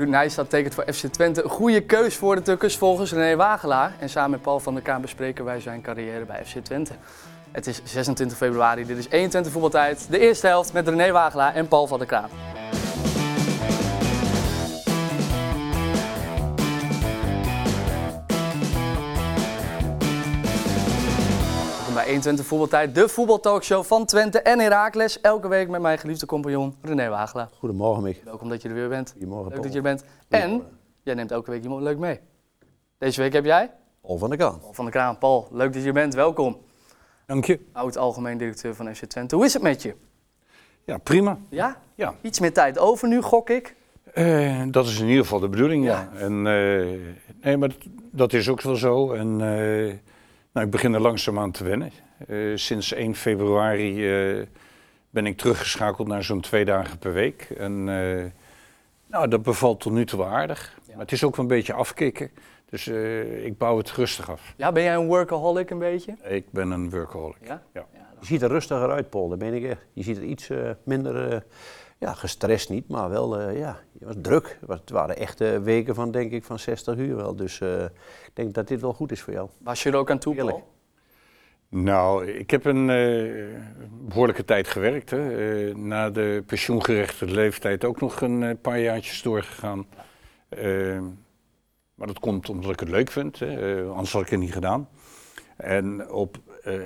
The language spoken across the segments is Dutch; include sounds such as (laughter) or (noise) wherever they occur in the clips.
Ruud Nijstad tekent voor FC Twente. Goede keus voor de Tukkers volgens René Wagelaar. En samen met Paul van der Kaan bespreken wij zijn carrière bij FC Twente. Het is 26 februari, dit is 21 voetbaltijd. De eerste helft met René Wagelaar en Paul van der Kraan. 21 voetbaltijd, de voetbaltalkshow van Twente en Heracles. Elke week met mijn geliefde compagnon René Wagelaar. Goedemorgen, Mick. Welkom dat je er weer bent. Goedemorgen, Leuk Paul. dat je er bent. En jij neemt elke week iemand leuk mee. Deze week heb jij Paul van der Kaan. Paul van der Kraan. Paul, leuk dat je er bent. Welkom. Dank je. Oud algemeen directeur van FC Twente. Hoe is het met je? Ja, prima. Ja? Ja. Iets meer tijd over nu, gok ik. Eh, dat is in ieder geval de bedoeling, ja. En, eh, nee, maar dat, dat is ook wel zo. En eh, nou, ik begin er langzaamaan te wennen. Eh, sinds 1 februari eh, ben ik teruggeschakeld naar zo'n twee dagen per week. En eh, nou, dat bevalt tot nu toe wel aardig. Ja. Maar het is ook wel een beetje afkicken. Dus eh, ik bouw het rustig af. Ja, ben jij een workaholic een beetje? Ik ben een workaholic. Ja? Ja. Je ziet er rustiger uit, Paul, dat ben ik echt. Je ziet er iets eh, minder, ja, gestrest niet, maar wel, eh, ja, je was druk. Het waren echte weken van, denk ik, van 60 uur wel. Dus eh, ik denk dat dit wel goed is voor jou. Was je er ook aan toe. Paul? Nou, ik heb een eh, behoorlijke tijd gewerkt. Hè. Eh, na de pensioengerechtigde leeftijd ook nog een eh, paar jaartjes doorgegaan. Eh, maar dat komt omdat ik het leuk vind, hè. Anders had ik het niet gedaan. En op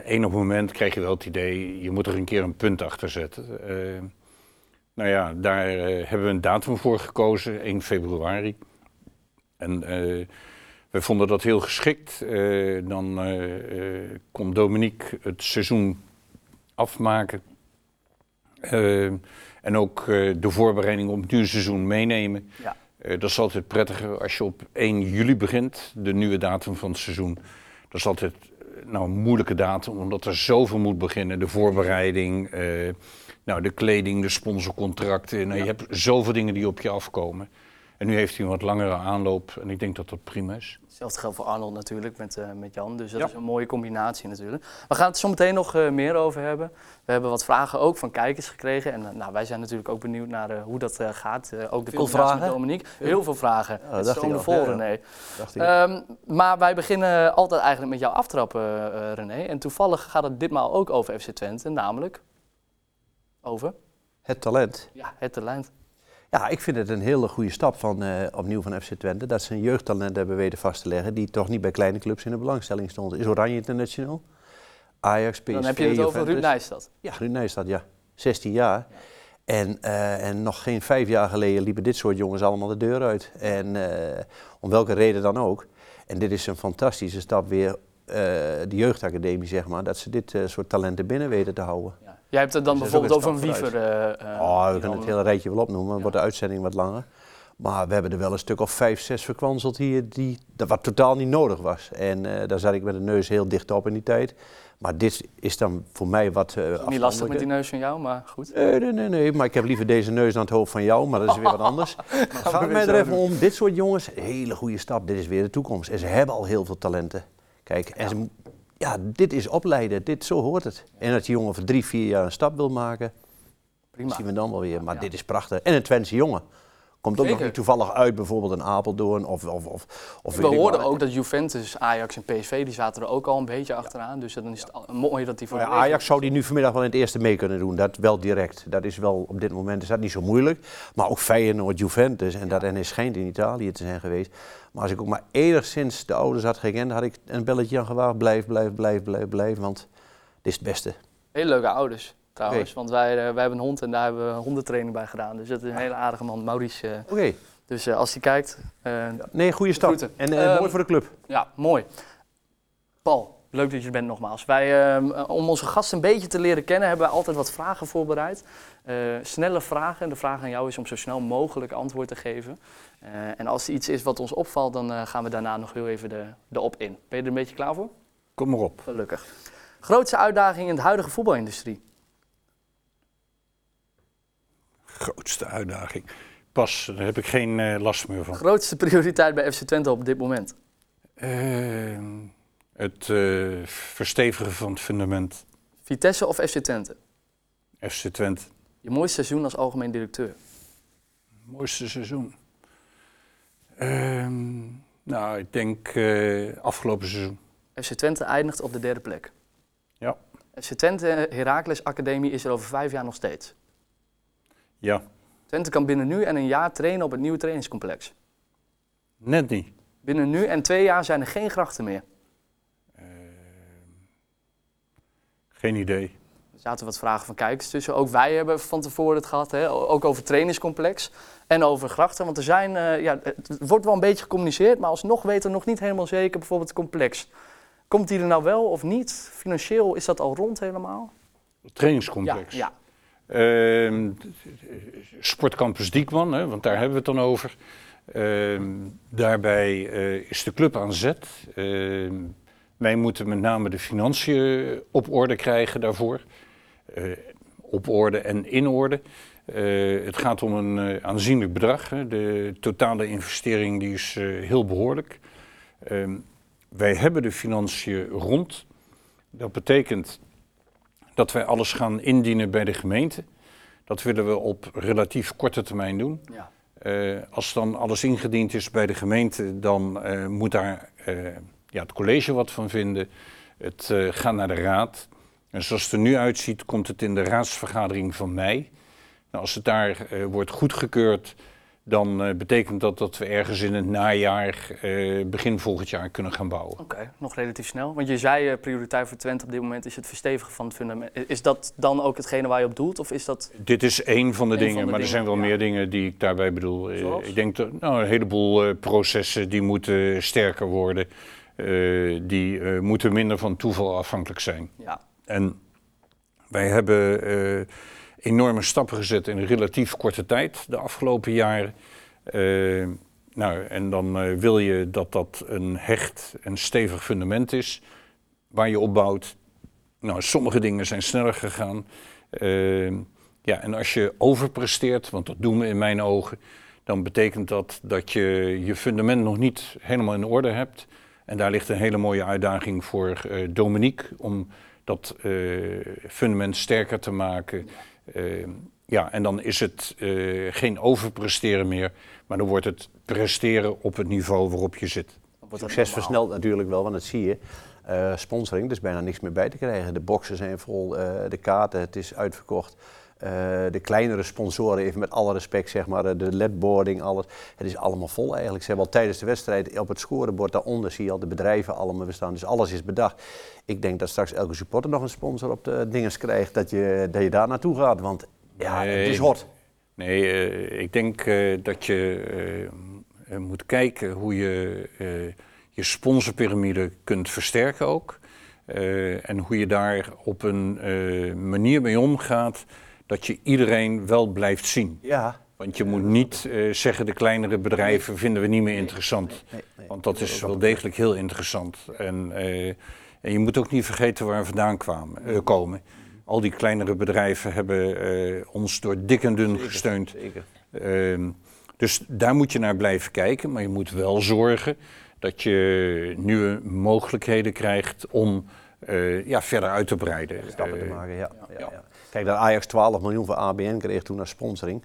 enig moment krijg je wel het idee, je moet er een keer een punt achter zetten. Eh, nou ja, daar hebben we een datum voor gekozen, 1 februari. En we vonden dat heel geschikt. Eh, dan eh, eh, kon Dominique het seizoen afmaken. En ook de voorbereiding op het nieuwe seizoen meenemen. Ja. Dat is altijd prettiger als je op 1 juli begint, de nieuwe datum van het seizoen. Dat is altijd nou, een moeilijke datum, omdat er zoveel moet beginnen. De voorbereiding, nou, de kleding, de sponsorcontracten. Nou, Je hebt zoveel dingen die op je afkomen. En nu heeft hij een wat langere aanloop en ik denk dat dat prima is. Hetzelfde geldt voor Arnold natuurlijk met, eh, met Jan. Dus dat Ja. is een mooie combinatie natuurlijk. We gaan het zo meteen nog eh, meer over hebben. We hebben wat vragen ook van kijkers gekregen. En eh, nou, wij zijn natuurlijk ook benieuwd naar hoe dat gaat. Ook de Veel combinatie met vragen? Dominique. Heel veel vragen. dat het dacht ik vol, Ja. René. Ehm, maar wij beginnen altijd eigenlijk met jouw aftrappen, René. En toevallig gaat het ditmaal ook over FC Twente, namelijk over het talent. ja, het talent. Ja, ik vind het een hele goede stap van, eh, opnieuw van FC Twente. Dat ze een jeugdtalent hebben weten vast te leggen die toch niet bij kleine clubs in de belangstelling stond. Is Oranje international? Ajax, PSV, Dan heb je het over Juventus. Ruud Nijstad. Ja, Ruud Nijstad, ja. 16 jaar. En, eh, en nog geen vijf jaar geleden liepen dit soort jongens allemaal de deur uit. En eh, om welke reden dan ook. En dit is een fantastische stap weer, de jeugdacademie zeg maar, dat ze dit soort talenten binnen weten te houden. Ja. Jij hebt het dan Dus bijvoorbeeld over een Wiever. eh, eh, oh, we kunnen dan- het hele rijtje wel opnoemen, dan Ja. wordt de uitzending wat langer. Maar we hebben er wel een stuk of vijf, zes verkwanseld hier, die, wat totaal niet nodig was. En eh, daar zat ik met de neus heel dicht op in die tijd. Maar dit is dan voor mij wat uh, Niet lastig met die neus van jou, maar goed. Nee, nee, nee, nee, maar ik heb liever deze neus aan het hoofd van jou, maar dat is weer wat (laughs) anders. Maar gaat mij er even doen. om, dit soort jongens, hele goede stap, dit is weer de toekomst. En ze hebben al heel veel talenten. Kijk, en ze, ja, dit is opleiden, dit, zo hoort het. En dat die jongen voor drie, vier jaar een stap wil maken, Prima. zien we dan wel weer. Maar dit is prachtig. En een Twentse jongen. Komt ook nog niet toevallig uit, bijvoorbeeld een Apeldoorn of... of, of, of We hoorden ook dat Juventus, Ajax en PSV, die zaten er ook al een beetje achteraan. Dus dan is het mooi dat die voor ja, Ajax zou die nu vanmiddag wel in het eerste mee kunnen doen. Dat wel direct. Dat is wel op dit moment is dat niet zo moeilijk. Maar ook Feyenoord, Juventus en dat en is schijnt in Italië te zijn geweest. Maar als ik ook maar enigszins de ouders had gekend, had ik een belletje aan gewaagd. Blijf, blijf, blijf, blijf, blijf. Want dit is het beste. Hele leuke ouders trouwens. Want wij, eh, wij hebben een hond en daar hebben we hondentraining bij gedaan. Dus dat is een hele aardige man, Maurice. eh. Oké. dus eh, als hij kijkt, Nee, goede stap. En eh, Ehm, mooi voor de club. ja, mooi. Paul, leuk dat je er bent nogmaals. Wij, eh, om onze gast een beetje te leren kennen, hebben wij altijd wat vragen voorbereid. Snelle vragen. En de vraag aan jou is om zo snel mogelijk antwoord te geven. En als er iets is wat ons opvalt, dan gaan we daarna nog heel even de, de op in. Ben je er een beetje klaar voor? Kom maar op. Gelukkig. Grootste uitdaging in de huidige voetbalindustrie? Grootste uitdaging. Pas, daar heb ik geen eh, last meer van. Grootste prioriteit bij FC Twente op dit moment? Eh, het eh, verstevigen van het fundament. Vitesse of FC Twente? FC Twente. Je mooiste seizoen als algemeen directeur? Mooiste seizoen. Ehm, nou, ik denk eh, afgelopen seizoen. FC Twente eindigt op de derde plek. Ja. FC Twente Heracles Academie is er over vijf jaar nog steeds. Ja, Twente kan binnen nu en een jaar trainen op het nieuwe trainingscomplex. net niet. Binnen nu en twee jaar zijn er geen grachten meer. Ehm, geen idee. Er zaten wat vragen van kijkers tussen. Ook wij hebben van tevoren het gehad, hè? ook over trainingscomplex en over grachten. Want er zijn, eh, ja, het wordt wel een beetje gecommuniceerd, maar alsnog weten we nog niet helemaal zeker bijvoorbeeld het complex. Komt die er nou wel of niet? Financieel is dat al rond helemaal? Trainingscomplex. Ja, Ehm, Sportcampus Diekman, hè, want daar hebben we het dan over. Ehm, daarbij eh, is de club aan zet. Ehm, wij moeten met name de financiën op orde krijgen daarvoor. Eh, op orde en in orde. Eh, het gaat om een aanzienlijk bedrag. Hè. De totale investering die is heel behoorlijk. Wij hebben de financiën rond. Dat betekent dat wij alles gaan indienen bij de gemeente. Dat willen we op relatief korte termijn doen. ja. Eh, als dan alles ingediend is bij de gemeente, dan eh, moet daar eh, ja, het college wat van vinden. Het gaat naar de raad. En zoals het er nu uitziet, komt het in de raadsvergadering van mei. Nou, als het daar wordt goedgekeurd, dan eh, betekent dat dat we ergens in het najaar, eh, begin volgend jaar, kunnen gaan bouwen. Oké, nog relatief snel. Want je zei uh, prioriteit voor Twente op dit moment is het verstevigen van het fundament. Is dat dan ook hetgene waar je op doelt? Of is dat... Dit is één van de dingen, van de maar er zijn wel ja. meer dingen die ik daarbij bedoel. Eh? Ik denk dat nou, een heleboel eh, processen die moeten sterker worden. Eh, die eh, moeten minder van toeval afhankelijk zijn. Ja, En wij hebben eh, enorme stappen gezet in een relatief korte tijd de afgelopen jaren. Eh, nou, en dan eh, wil je dat dat een hecht en stevig fundament is waar je op bouwt. Nou, sommige dingen zijn sneller gegaan. Eh, ja, en als je overpresteert, want dat doen we in mijn ogen, dan betekent dat dat je je fundament nog niet helemaal in orde hebt. En daar ligt een hele mooie uitdaging voor Dominique om dat fundament sterker te maken. Eh, ja, en dan is het eh, geen overpresteren meer, maar dan wordt het presteren op het niveau waarop je zit. het Succes versnelt natuurlijk wel, want dat zie je. Eh, sponsoring, er is bijna niks meer bij te krijgen. De boxen zijn vol, eh, de kaarten, het is uitverkocht. Eh, de kleinere sponsoren, even met alle respect, zeg maar, eh, de ledboarding, alles. Het is allemaal vol eigenlijk. Ze hebben al tijdens de wedstrijd op het scorebord daaronder zie je al de bedrijven allemaal bestaan. Dus alles is bedacht. Ik denk dat straks elke supporter nog een sponsor op de dinges krijgt, dat je, dat je daar naartoe gaat. Want ja, het is hot. Nee, eh, ik denk dat je moet kijken hoe je je sponsorpyramide kunt versterken ook. En hoe je daar op een manier mee omgaat dat je iedereen wel blijft zien. Ja. Want je moet niet eh, zeggen de kleinere bedrijven vinden we niet meer interessant. Nee, nee. Want dat is wel degelijk heel interessant. En, eh, en je moet ook niet vergeten waar we vandaan kwamen, eh, komen. Al die kleinere bedrijven hebben ons door dik en dun gesteund. Zeker. Ehm, dus daar moet je naar blijven kijken. Maar je moet wel zorgen dat je nieuwe mogelijkheden krijgt om ja, verder uit te breiden. stappen te maken. Ja. Ja, ja. Kijk, dat Ajax 12 miljoen van ABN kreeg toen als sponsoring,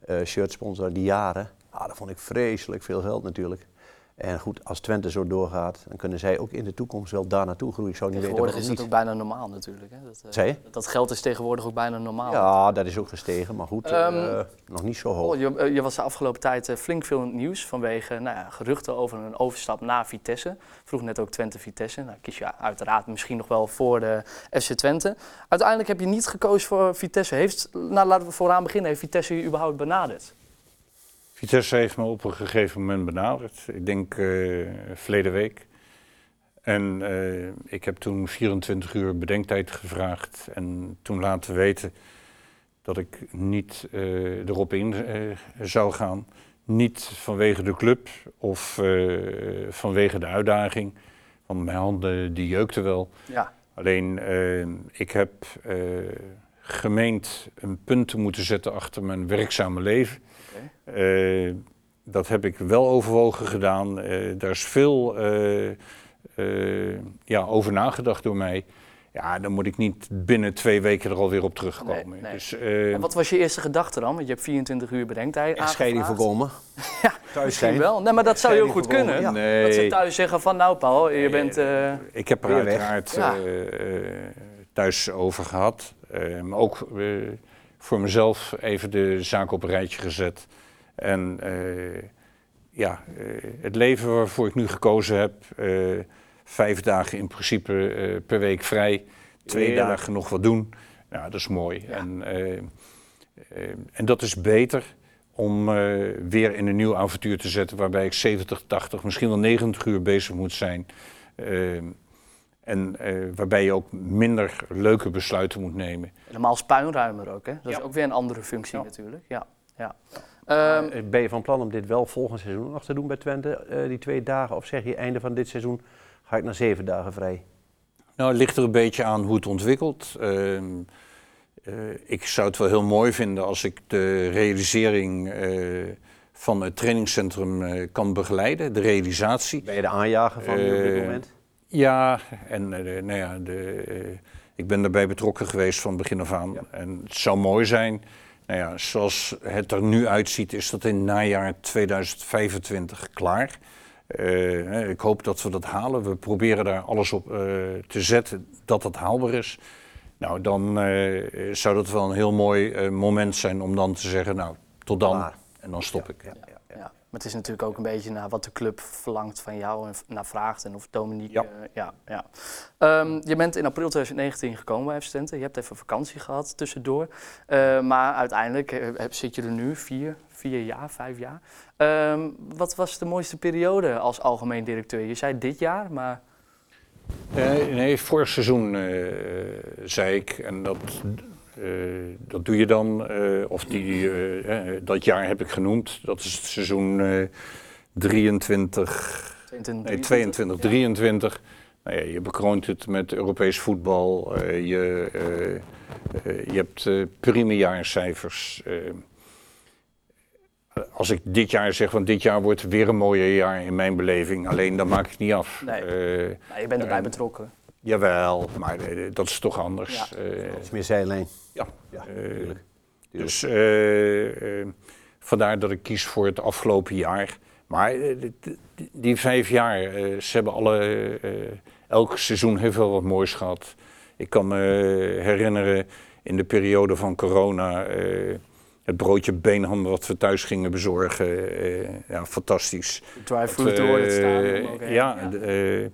eh shirt sponsor, die jaren. Ah, dat vond ik vreselijk veel geld natuurlijk. En goed, als Twente zo doorgaat, dan kunnen zij ook in de toekomst wel daar naartoe groeien. Ik zou niet Tegenwoordig is dat ook bijna normaal natuurlijk. Hè? Dat, eh, dat geld is tegenwoordig ook bijna normaal. Ja, dat is ook gestegen, maar goed, Ehm, eh, nog niet zo hoog. Oh, je, eh, je was de afgelopen tijd flink veel in het nieuws vanwege nou ja, geruchten over een overstap naar Vitesse. Vroeg net ook Twente-Vitesse. Nou, kies je uiteraard misschien nog wel voor de FC Twente. Uiteindelijk heb je niet gekozen voor Vitesse. Heeft, nou, laten we vooraan beginnen. Heeft Vitesse je überhaupt benaderd? Vitesse heeft me op een gegeven moment benaderd. Ik denk eh, verleden week. En eh, ik heb toen 24 uur bedenktijd gevraagd. En toen laten weten dat ik niet eh, erop in zou gaan. Niet vanwege de club of vanwege de uitdaging. Want mijn handen die jeukten wel. Ja, Alleen, ik heb gemeend een punt te moeten zetten achter mijn werkzame leven. Eh, dat heb ik wel overwogen gedaan. Eh, daar is veel eh, eh, ja, over nagedacht door mij. ja, dan moet ik niet binnen twee weken er alweer op terugkomen. Nee, nee. Dus, eh, En wat was je eerste gedachte dan? Want je hebt 24 uur bedenktijd aangevraagd. voorkomen. (laughs) Ja, Thuis Misschien zijn. wel. Nee, maar dat zou heel goed kunnen. ja. Dat ze Nee. thuis zeggen van nou Paul, je bent... eh, Ik heb er uiteraard thuis over gehad. Eh, maar ook eh, voor mezelf even de zaak op een rijtje gezet. En eh, ja, eh, het leven waarvoor ik nu gekozen heb, eh, vijf dagen in principe per week vrij, twee Heerlijk. dagen nog wat doen. Ja, dat is mooi. Ja. En, en dat is beter om weer in een nieuw avontuur te zetten waarbij ik 70, 80, misschien wel 90 uur bezig moet zijn. En eh, waarbij je ook minder leuke besluiten moet nemen. helemaal als puinruimer ook, hè? Dat is ook weer een andere functie Ja. natuurlijk. Ja. Ja. Ehm, Eh, ben je van plan om dit wel volgend seizoen nog te doen bij Twente, eh, die twee dagen? Of zeg je einde van dit seizoen ga ik naar zeven dagen vrij? Nou, het ligt er een beetje aan hoe het ontwikkelt. Ehm, eh, ik zou het wel heel mooi vinden als ik de realisering eh, van het trainingscentrum eh, kan begeleiden, de realisatie. Ben je de aanjager van nu op dit moment? Ja, en eh, nou ja, de, eh, ik ben daarbij betrokken geweest van begin af aan. Ja. En het zou mooi zijn, nou ja, zoals het er nu uitziet, is dat in najaar 2025 klaar. Eh, ik hoop dat we dat halen. We proberen daar alles op te zetten dat dat haalbaar is. Nou, dan zou dat wel een heel mooi moment zijn om dan te zeggen, nou, tot dan. Klaar. En dan stop ik. Ja. Maar het is natuurlijk ook een beetje naar wat de club verlangt van jou en naar vraagt. En of Dominique... Ja. eh, ja, ja. Ehm, je bent in april 2019 gekomen bij FC. Je hebt even vakantie gehad tussendoor. Eh, maar uiteindelijk eh, heb- zit je er nu vier, vier jaar, vijf jaar. Ehm, wat was de mooiste periode als algemeen directeur? Je zei dit jaar, maar... Eh, nee, vorig seizoen zei ik, en dat, dat doe je dan, eh, of die, eh, eh, dat jaar heb ik genoemd, dat is het seizoen eh 23, 22, nee, 22, 23. Nou ja, je bekroont het met Europees voetbal, eh, je, eh, eh, je hebt eh prima jaarcijfers. eh. als ik dit jaar zeg, want dit jaar wordt weer een mooier jaar in mijn beleving, alleen dan maak ik het niet af. Nee. Eh, Nou, je bent erbij en- betrokken. Jawel, maar eh, dat is toch anders. Ja. Eh, Het is meer zijlijn. ja. Ja, tuurlijk. Tuurlijk. dus eh, eh, vandaar dat ik kies voor het afgelopen jaar. Maar die, vijf jaar, ze hebben alle, eh, elk seizoen heeft wel wat moois gehad. Ik kan me herinneren in de periode van corona, eh, het broodje beenham wat we thuis gingen bezorgen. eh, ja, fantastisch. Het Eh, stadion. ook, hè? ja, eh,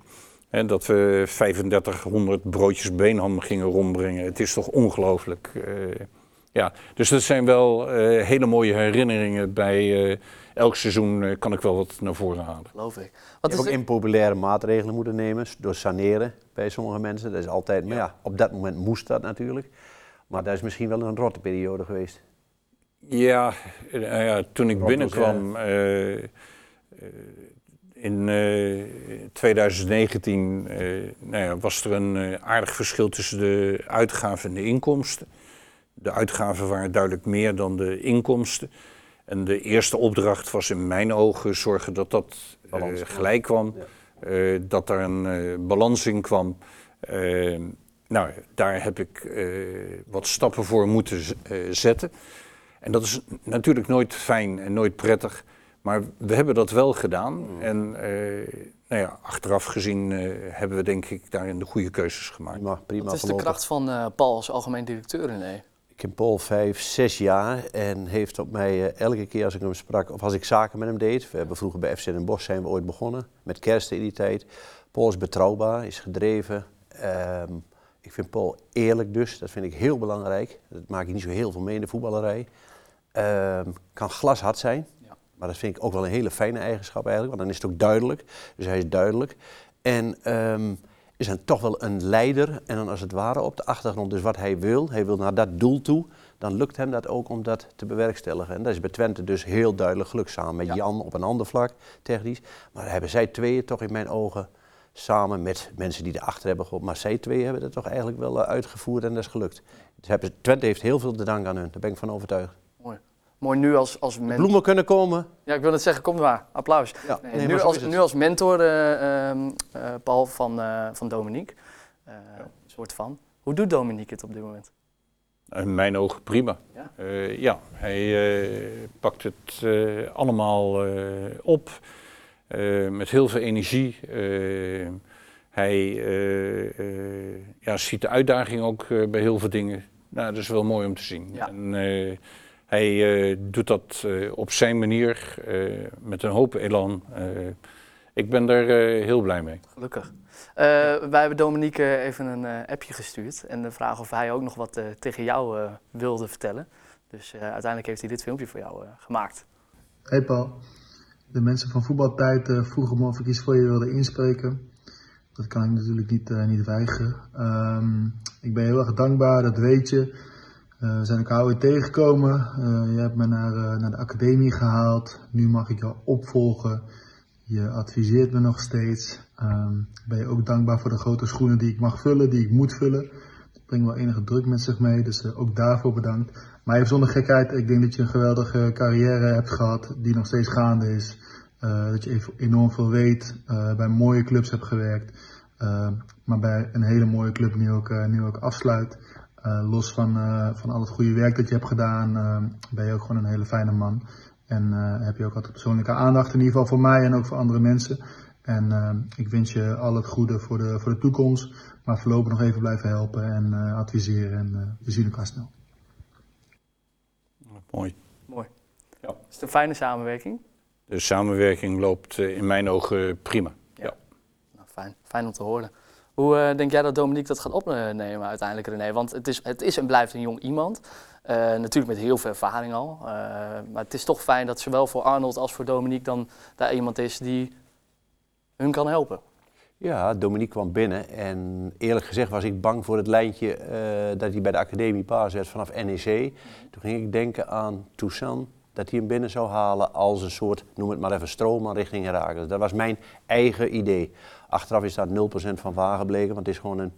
en dat we 3500 broodjes beenham gingen rondbrengen. Het is toch ongelooflijk. eh, ja. Dus dat zijn wel eh, hele mooie herinneringen. Bij eh, elk seizoen kan ik wel wat naar voren halen. geloof ik. Je Wat hebt is ook de- impopulaire maatregelen moeten nemen, door saneren bij sommige mensen. Dat is altijd, maar ja, op dat moment moest dat natuurlijk. Maar dat is misschien wel een rotte periode geweest. Ja, ja toen ik binnenkwam eh, eh, in eh, 2019 eh, nou ja, was er een eh, aardig verschil tussen de uitgaven en de inkomsten. De uitgaven waren duidelijk meer dan de inkomsten. En de eerste opdracht was in mijn ogen zorgen dat dat eh, gelijk kwam. Ja. eh, dat er een eh, balans in kwam. Eh, nou, daar heb ik eh, wat stappen voor moeten eh, zetten. En dat is natuurlijk nooit fijn en nooit prettig. Maar we hebben dat wel gedaan. En eh, nou ja, achteraf gezien eh, hebben we denk ik daarin de goede keuzes gemaakt. Prima, prima Wat is de kracht van eh, Paul als algemeen directeur? Nee. Ik ken Paul vijf, zes jaar en heeft op mij elke keer als ik hem sprak of als ik zaken met hem deed. We hebben vroeger bij FC Den Bosch zijn we ooit begonnen, met kerst in die tijd. Paul is betrouwbaar, is gedreven. Ehm, ik vind Paul eerlijk dus, dat vind ik heel belangrijk. Dat maak ik niet zo heel veel mee in de voetballerij. Ehm, kan glashard zijn. Maar dat vind ik ook wel een hele fijne eigenschap eigenlijk, want dan is het ook duidelijk. Dus hij is duidelijk. En ehm, is dan toch wel een leider en dan als het ware op de achtergrond dus wat hij wil. Hij wil naar dat doel toe, dan lukt hem dat ook om dat te bewerkstelligen. En dat is bij Twente dus heel duidelijk gelukt samen met Ja. Jan op een ander vlak, technisch. Maar hebben zij tweeën toch in mijn ogen samen met mensen die erachter hebben geholpen. Maar zij twee hebben dat toch eigenlijk wel eh, uitgevoerd en dat is gelukt. Dus Twente heeft heel veel te danken aan hun, daar ben ik van overtuigd. Mooi. Nu als, als mentor. Bloemen kunnen komen. Ja, ik wil het zeggen, kom maar. Applaus. Ja, Nee, nee, maar nu, als, nu als mentor, eh, ehm, eh, Paul van, eh, van Dominique. Eh, soort van. Hoe doet Dominique het op dit moment? In mijn ogen prima. Ja. Eh, ja, hij eh, pakt het eh, allemaal eh, op eh, met heel veel energie. Eh, hij ja, ziet de uitdaging ook bij heel veel dingen. Nou, dat is wel mooi om te zien. Ja. En, eh, hij eh, doet dat eh, op zijn manier, eh, met een hoop elan. Eh, ik ben daar eh, heel blij mee. Gelukkig. Eh, wij hebben Dominique even een appje gestuurd en de vraag of hij ook nog wat tegen jou eh, wilde vertellen. Dus eh, uiteindelijk heeft hij dit filmpje voor jou eh, gemaakt. Hey Paul, de mensen van voetbaltijd eh, vroegen me of ik iets voor je wilde inspreken. Dat kan ik natuurlijk niet, eh, niet weigeren. Ehm, ik ben heel erg dankbaar, dat weet je. Eh, we zijn elkaar ooit tegengekomen. Eh, je hebt me naar, eh, naar de academie gehaald. Nu mag ik jou opvolgen. Je adviseert me nog steeds. Ehm, ben je ook dankbaar voor de grote schoenen die ik mag vullen, die ik moet vullen. Dat brengt wel enige druk met zich mee, dus ook daarvoor bedankt. Maar even zonder gekheid, ik denk dat je een geweldige carrière hebt gehad, die nog steeds gaande is. Dat je enorm veel weet, bij mooie clubs hebt gewerkt. Maar bij een hele mooie club nu ook, nu ook afsluit. Eh, los van, eh, van al het goede werk dat je hebt gedaan, eh, ben je ook gewoon een hele fijne man. En eh, heb je ook altijd persoonlijke aandacht, in ieder geval voor mij en ook voor andere mensen. En ik wens je al het goede voor de, voor de toekomst. Maar voorlopig nog even blijven helpen en eh, adviseren. En eh, we zien elkaar snel. Mooi. Mooi. Ja. Is het een fijne samenwerking? De samenwerking loopt in mijn ogen prima. Ja. Nou, fijn. fijn om te horen. Hoe eh, denk jij dat Dominique dat gaat opnemen uiteindelijk, René? Want het is, het is en blijft een jong iemand. Eh, natuurlijk met heel veel ervaring al. Eh, maar het is toch fijn dat zowel voor Arnold als voor Dominique dan daar iemand is die hun kan helpen. Ja, Dominique kwam binnen en eerlijk gezegd was ik bang voor het lijntje dat hij bij de academie paas werd vanaf NEC. Toen ging ik denken aan Toussaint, dat hij hem binnen zou halen als een soort, noem het maar even, stroomman richting Herakles. Dat was mijn eigen idee. Achteraf is daar 0% van waar gebleken, want het is gewoon een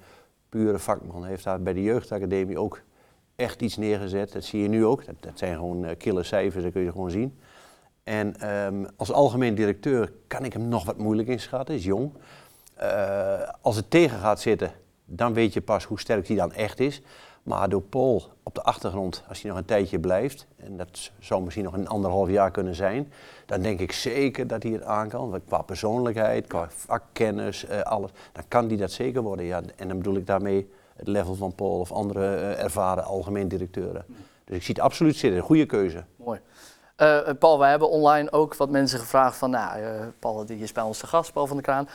pure vakman. Hij heeft daar bij de jeugdacademie ook echt iets neergezet. Dat zie je nu ook. Dat, dat zijn gewoon eh, kille cijfers, dat kun je gewoon zien. En ehm, als algemeen directeur kan ik hem nog wat moeilijk inschatten, is jong. Eh, als het tegen gaat zitten, dan weet je pas hoe sterk hij dan echt is. Maar door Paul op de achtergrond, als hij nog een tijdje blijft, en dat zou misschien nog een anderhalf jaar kunnen zijn, dan denk ik zeker dat hij het aan kan. Qua persoonlijkheid, qua vakkennis, eh, alles, dan kan hij dat zeker worden. Ja. En dan bedoel ik daarmee het level van Paul of andere eh, ervaren algemeen directeuren. Dus ik zie het absoluut zitten, goede keuze. Mooi. Eh, Paul, wij hebben online ook wat mensen gevraagd van, nou, Paul die is bij ons te gast, Paul van der Kraan.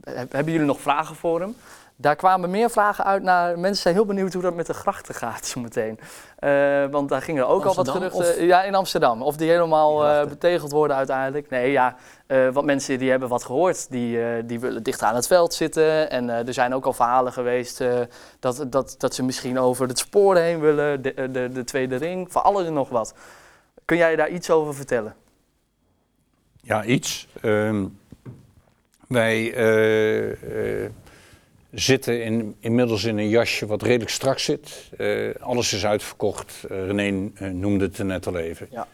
Heb- hebben jullie nog vragen voor hem? Daar kwamen meer vragen uit naar, mensen zijn heel benieuwd hoe dat met de grachten gaat zometeen. Eh want daar gingen ook al wat geruchten, ja in Amsterdam, of die helemaal Die eh, betegeld worden uiteindelijk. Nee ja, eh wat mensen die hebben wat gehoord, die, eh, die willen dicht aan het veld zitten. En eh, er zijn ook al verhalen geweest eh, dat, dat, dat ze misschien over het spoor heen willen, de, de, de tweede ring, voor alles en nog wat. Kun jij daar iets over vertellen? Ja, iets. Ehm, wij eh, eh, zitten in, inmiddels in een jasje wat redelijk strak zit. Eh, alles is uitverkocht. Eh, René eh, noemde het er net al even. Ja.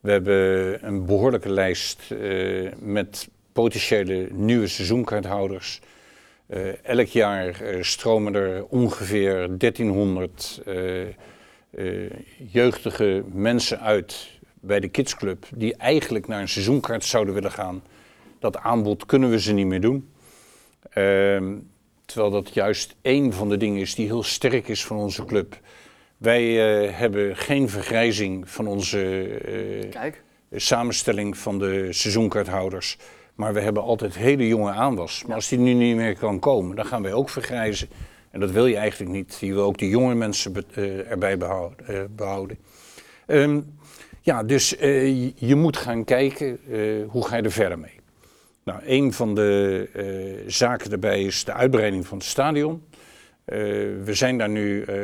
We hebben een behoorlijke lijst met potentiële nieuwe seizoenkaarthouders. Elk jaar stromen er ongeveer 1300 eh, eh, jeugdige mensen uit bij de kidsclub die eigenlijk naar een seizoenkaart zouden willen gaan. Dat aanbod kunnen we ze niet meer doen. Ehm, terwijl dat juist één van de dingen is die heel sterk is van onze club. Wij eh, hebben geen vergrijzing van onze eh, Kijk. samenstelling van de seizoenkaarthouders. Maar we hebben altijd hele jonge aanwas. Maar als die nu niet meer kan komen, dan gaan wij ook vergrijzen. En dat wil je eigenlijk niet. Je wil ook de jonge mensen be- eh, erbij behouden. eh, behouden. Ja, dus je- moet gaan kijken hoe ga je er verder mee. Nou, een van de eh, zaken daarbij is de uitbreiding van het stadion. Eh, we zijn daar nu eh,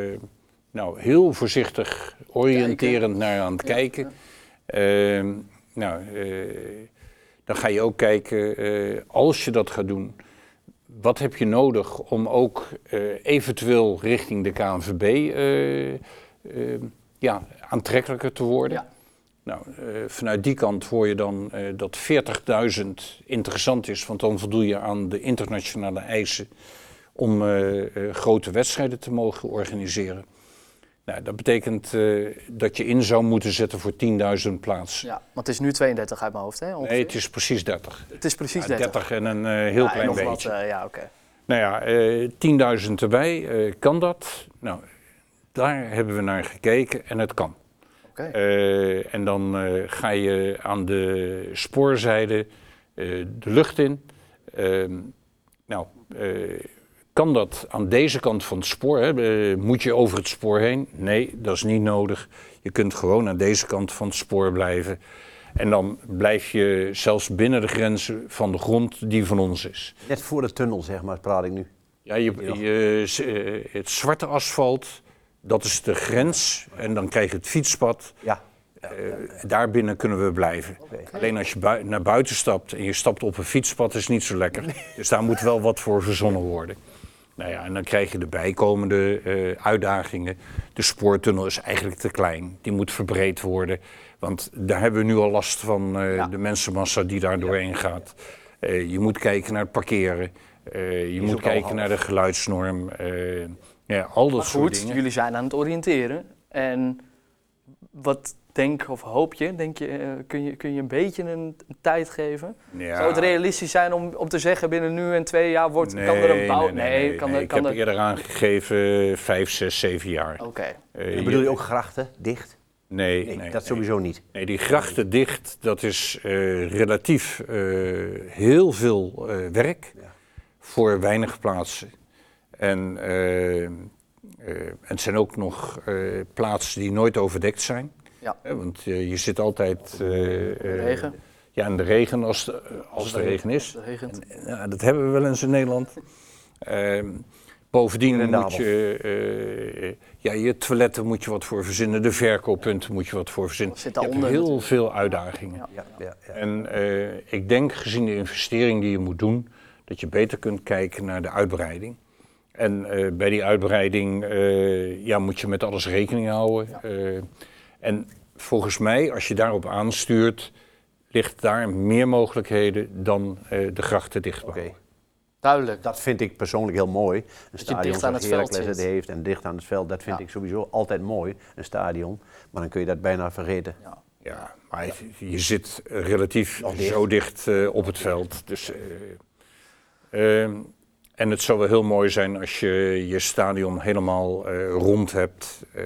nou, heel voorzichtig oriënterend naar aan het kijken. Ehm, nou, dan ga je ook kijken, als je dat gaat doen, wat heb je nodig om ook eventueel richting de KNVB ja, aantrekkelijker te worden? Ja. Nou, eh, vanuit die kant hoor je dan eh, dat 40.000 interessant is, want dan voldoe je aan de internationale eisen om eh, grote wedstrijden te mogen organiseren. Nou, dat betekent dat je in zou moeten zetten voor 10.000 plaatsen. Ja, want het is nu 32 uit mijn hoofd, hè? ongeveer? Nee, het is precies 30. Het is precies Ja, 30. 30 en een heel Ja, klein nog beetje. Wat, ja, oké. Nou ja, eh 10.000 erbij, kan dat? Nou, daar hebben we naar gekeken en het kan. Oké. Eh, en dan eh, ga je aan de spoorzijde eh, de lucht in. Ehm, nou, eh, kan dat aan deze kant van het spoor? Hè? Moet je over het spoor heen? Nee, dat is niet nodig. Je kunt gewoon aan deze kant van het spoor blijven. En dan blijf je zelfs binnen de grenzen van de grond die van ons is. Net voor de tunnel, zeg maar, praat ik nu. Ja, je, je, het zwarte asfalt, dat is de grens. En dan krijg je het fietspad. Ja. Eh, daarbinnen kunnen we blijven. Alleen als je bui- naar buiten stapt en je stapt op een fietspad, is niet zo lekker. Dus daar moet wel wat voor verzonnen worden. Nou ja, en dan krijg je de bijkomende eh, uitdagingen. De spoortunnel is eigenlijk te klein. Die moet verbreed worden. Want daar hebben we nu al last van eh, Ja. de mensenmassa die daar doorheen gaat. Je moet kijken naar het parkeren. Je moet kijken naar de geluidsnorm. Ja, al dat Maar soort goed, dingen. jullie zijn aan het oriënteren. En wat denk of hoop je? Denk je eh, kun, je kun je een beetje een, een tijd geven? Ja. Zou het realistisch zijn om, om te zeggen binnen nu en twee jaar wordt, kan er een bouw... Nee, nee, nee, kan nee. er... Ik Kan heb er... eerder aangegeven vijf, zes, zeven jaar. Oké, Eh, En bedoel je ook grachten, dicht? Nee, Nee, nee, dat nee. sowieso niet. Nee, die grachten dicht, dat is eh, relatief eh, heel veel eh, werk Ja. voor weinig plaatsen. En, eh, eh, en het zijn ook nog eh, plaatsen die nooit overdekt zijn. Ja. Want je zit altijd... eh, eh, regen. Ja, in de regen als, de, als de regen is. Ja, dat hebben we wel eens in Nederland. Ehm, bovendien moet je, eh, ja, je toiletten moet je wat voor verzinnen, de verkooppunten moet je wat voor verzinnen. Zit je hebt heel natuurlijk. veel uitdagingen. Ja. Ja, ja, ja. En eh, ik denk, gezien de investering die je moet doen, dat je beter kunt kijken naar de uitbreiding. En eh, bij die uitbreiding eh, ja, moet je met alles rekening houden. Eh, en volgens mij, als je daarop aanstuurt, ligt daar meer mogelijkheden dan eh, de grachten dichtbouwen. Oké. Duidelijk. Dat vind ik persoonlijk heel mooi. Een je stadion dicht aan zoals het veld Heracles het zit. heeft en dicht aan het veld, dat vind Ja. ik sowieso altijd mooi, een stadion. Maar dan kun je dat bijna vergeten. Ja. Ja, maar je, je zit relatief dicht. zo dicht eh, op het veld. Dus, eh, ehm, en het zou wel heel mooi zijn als je je stadion helemaal eh, rond hebt eh,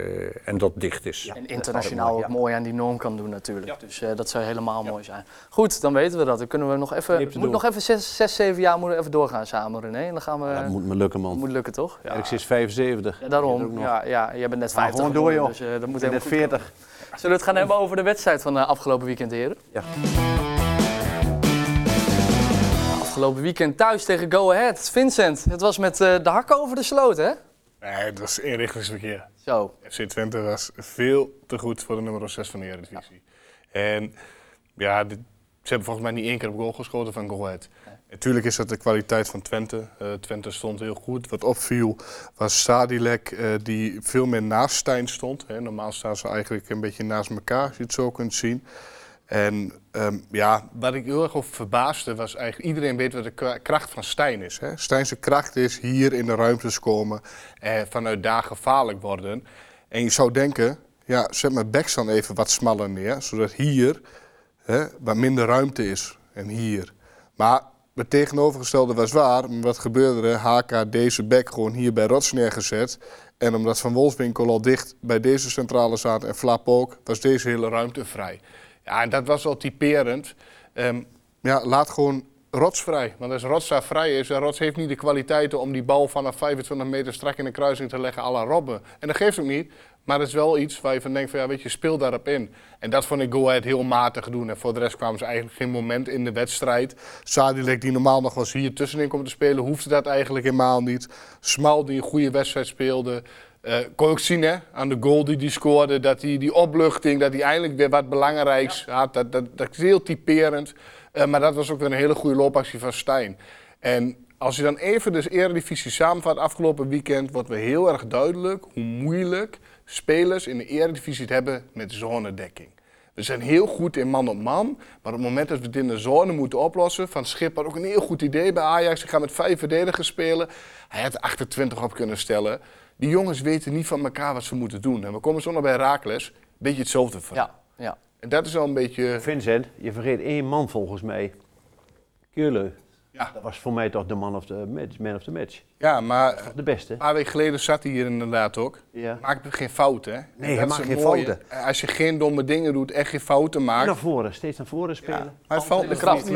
en dat dicht is. Ja. En internationaal ook mooi aan die norm kan doen natuurlijk. Dus eh, dat zou helemaal mooi zijn. Goed, dan weten we dat. Dan kunnen we nog even, moet doen. nog even zes, zes, zeven jaar moeten we even doorgaan samen René. En dan gaan we, Dat moet me lukken, man. moet lukken toch? Ja, Ergens is 75. Ja, Dat daarom. Ja, ja, jij bent net Maar 50 gewoon door, joh. Dus, eh, dat moet Ik net goed 40. komen. Zullen we het gaan hebben over de wedstrijd van afgelopen weekend, heren? Ja. Afgelopen weekend thuis tegen Go Ahead. Vincent, het was met eh, de hakken over de sloot, hè? Nee, het was inrichtingsverkeer. Zo. FC Twente was veel te goed voor de nummer 6 van de Eredivisie. En ja, dit- ze hebben volgens mij niet één keer op goal geschoten van Go Ahead. Natuurlijk is dat de kwaliteit van Twente. Eh, Twente stond heel goed. Wat opviel was Sadilek, eh, die veel meer naast Stijn stond. Hè. Normaal staan ze eigenlijk een beetje naast elkaar, als je het zo kunt zien. En ehm, ja, wat ik heel erg over verbaasde was eigenlijk... iedereen weet wat de kra- kracht van Stijn is. Hè? Stijnse kracht is hier in de ruimtes komen... en vanuit daar gevaarlijk worden. En je zou denken, ja, zet mijn backs dan even wat smaller neer... zodat hier hè, wat minder ruimte is. En hier. Maar het tegenovergestelde was waar. Wat gebeurde er? HK deze back gewoon hier bij Rots neergezet... En omdat Van Wolfswinkel al dicht bij deze centrale zat en Flap ook, was deze hele ruimte vrij. Ja, en dat was wel typerend. Ehm, ja, laat gewoon Rots vrij. Want als Rots daar vrij is, en Rots heeft niet de kwaliteiten om die bal vanaf 25 meter strak in de kruising te leggen à la Robben. En dat geeft ook niet. Maar dat is wel iets waar je van denkt van ja, weet je, speel daarop in. En dat vond ik Go heel matig doen. En voor de rest kwamen ze eigenlijk geen moment in de wedstrijd. Sadilek die normaal nog wel eens hier tussenin komt te spelen, hoefde dat eigenlijk helemaal niet. Smal die een goede wedstrijd speelde. Eh kon ook zien hè, aan de goal die hij scoorde, dat hij die opluchting, dat hij eindelijk weer wat belangrijks had. Dat, dat, dat is heel typerend. Eh, maar dat was ook weer een hele goede loopactie van Stijn. En als je dan even de Eredivisie samenvat afgelopen weekend, wordt weer heel erg duidelijk hoe moeilijk spelers in de Eredivisie het hebben met zonedekking. We zijn heel goed in man op man, maar op het moment dat we het in de zone moeten oplossen, van Schip had ook een heel goed idee bij Ajax. Ik ga met vijf verdedigers spelen. Hij had 28 op kunnen stellen. Die jongens weten niet van elkaar wat ze moeten doen. En we komen zo nog bij Raakles, een beetje hetzelfde van. Ja, ja. En dat is wel een beetje... Vincent, je vergeet één man volgens mij. Keurle. Ja. Dat was voor mij toch de man of the match. Man of the match. Ja, maar De beste. een paar weken geleden zat hij hier inderdaad ook. Ja. Maakt geen fouten, hè? En hij maakt geen mooie. fouten. Als je geen domme dingen doet, echt geen fouten maakt. Naar voren, steeds naar voren Ja, spelen. maar het valt, de kracht.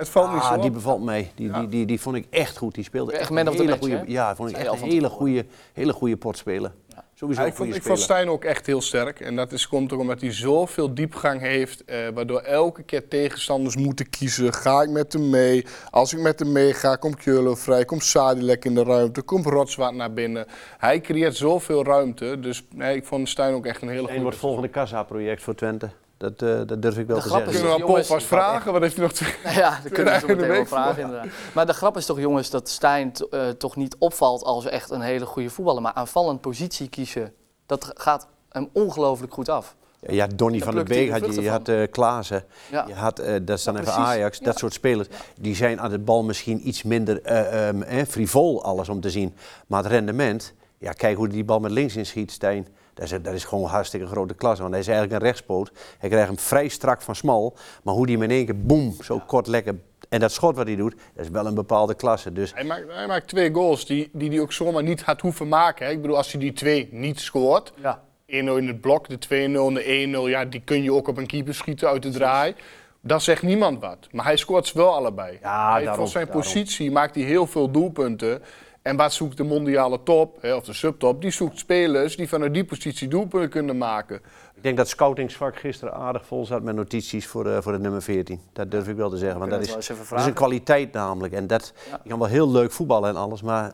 Het valt niet zo Ah, op. die bevalt mij. Die, die, die, die vond ik echt goed. Die speelde Echt een hele goede. Ja, vond ik echt een hele goede, hele goede potspeler. Sowieso Ja, een ik, vond, ik vond. Stijn ook echt heel sterk. En dat is, komt ook omdat hij zoveel diepgang heeft. eh, waardoor elke keer tegenstanders moeten kiezen. Ga ik met hem mee? Als ik met hem mee ga, komt Keulen vrij. Komt Sadilek in de ruimte. Komt Rotswaard naar binnen. Hij creëert zoveel ruimte. Dus nee, ik vond Stijn ook echt een hele goede. wordt het volgende Kassa-project voor Twente. Dat, eh, dat durf ik wel De te grap zeggen. is- Kunnen we aan Paul Jongens, vast vragen? Wat heeft hij nog te... Nou (laughs) ja, dat kunnen we zo meteen wel vragen (laughs) inderdaad. Maar de grap is toch jongens dat Stijn t- eh, toch niet opvalt als echt een hele goede voetballer. Maar aanvallend positie kiezen, dat gaat hem ongelooflijk goed af. Ja, je had Donny van den hij Beek, had je, je had eh Klaassen, Ja. je had, eh, dat is dan Ja, even. Ajax, Ja. dat soort spelers. Die zijn aan de bal misschien iets minder eh, ehm, eh, frivol alles om te zien. Maar het rendement, ja, kijk hoe hij die bal met links inschiet, Stijn. Dat is, dat is gewoon hartstikke grote klasse. Want hij is eigenlijk een rechtspoot. Hij krijgt hem vrij strak van smal. Maar hoe die hem in één keer, boem, zo kort lekker... En dat schot wat hij doet, dat is wel een bepaalde klasse. Dus Hij maakt, hij maakt twee goals die hij die, die ook zomaar niet had hoeven maken. Hè. Ik bedoel, als hij die twee niet scoort... Ja. 1-0 in het blok, de 2-0 en de 1-0, ja, die kun je ook op een keeper schieten uit de draai. Dan zegt niemand wat. Maar hij scoort ze wel allebei. Ja, hij, daarom, voor zijn daarom. positie maakt hij heel veel doelpunten. En wat zoekt de mondiale top, hè, of de subtop? Die zoekt spelers die vanuit die positie doelpunten kunnen maken. ik denk dat scoutingsvak gisteren aardig vol zat met notities voor, de, voor het nummer 14. Dat durf ik wel te zeggen. Want dat is, even dat is een kwaliteit namelijk. En dat, Ja. je kan wel heel leuk voetballen en alles, maar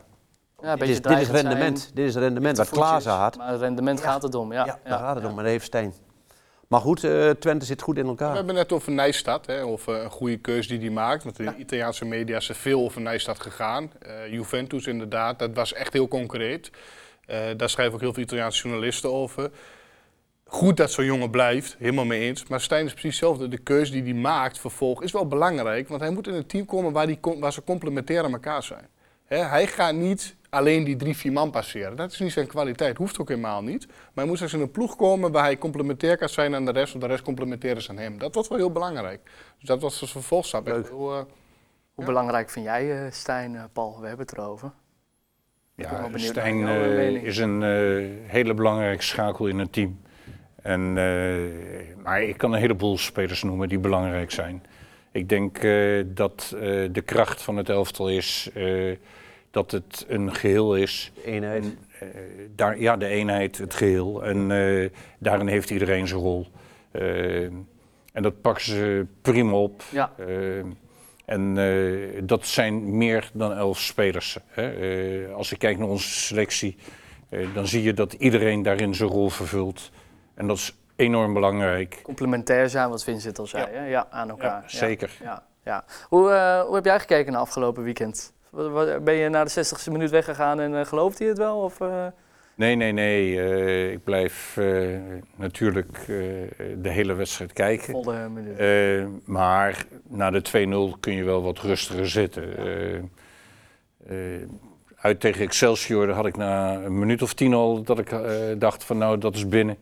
Ja, dit, is, dit is zijn, rendement. Dit is rendement wat Klaassen had. Maar het rendement gaat het om, ja. Ja, daar gaat het om. Maar dat heeft Stijn. Maar goed, eh, Twente zit goed in We elkaar. hebben net over Nijstad, hè, of eh, een goede keus die hij maakt. Want in de Italiaanse media is er veel over Nijstad gegaan. Eh, Juventus inderdaad, dat was echt heel concreet. Daar schrijven ook heel veel Italiaanse journalisten over. Goed dat zo'n jongen blijft, helemaal mee eens. Maar Stijn is precies hetzelfde. De keus die hij maakt vervolg is wel belangrijk. Want hij moet in een team komen waar, die, waar ze complementair aan elkaar zijn. Hij gaat niet alleen die drie, vier man passeren. Dat is niet zijn kwaliteit, hoeft ook helemaal niet. Maar hij moet straks in een ploeg komen waar hij complementair kan zijn aan de rest, of de rest complementair is aan hem. Dat was wel heel belangrijk. Dus dat was de vervolgstap. Leuk. eh, Hoe belangrijk vind jij, eh, Stijn, eh, Paul? We hebben het erover. Ja, Stijn eh, is een eh, hele belangrijke schakel in het team. En, eh, maar ik kan een heleboel spelers noemen die belangrijk zijn. Ik denk eh, dat eh, de kracht van het elftal is dat het een geheel is. Eenheid. En, eh, daar, ja, de eenheid, het geheel. En eh, daarin heeft iedereen zijn rol. Eh, en dat pakken ze prima op. Ja. En dat zijn meer dan elf spelers. Hè. Als ik kijk naar onze selectie, dan zie je dat iedereen daarin zijn rol vervult. En dat is enorm belangrijk. Complementair zijn, wat Vincent al zei, Ja. ja, ja aan elkaar. Ja, zeker. Ja, ja. Hoe, hoe heb jij gekeken naar afgelopen weekend? Ben je na de 60ste minuut weggegaan en uh, gelooft hij het wel? Of, uh... Nee, nee, nee. Uh, ik blijf uh, natuurlijk uh, de hele wedstrijd kijken. Volle minuut. maar na de 2-0 kun je wel wat rustiger zitten. uit tegen Excelsior had ik na een minuut of tien al dat ik dacht van nou dat is binnen.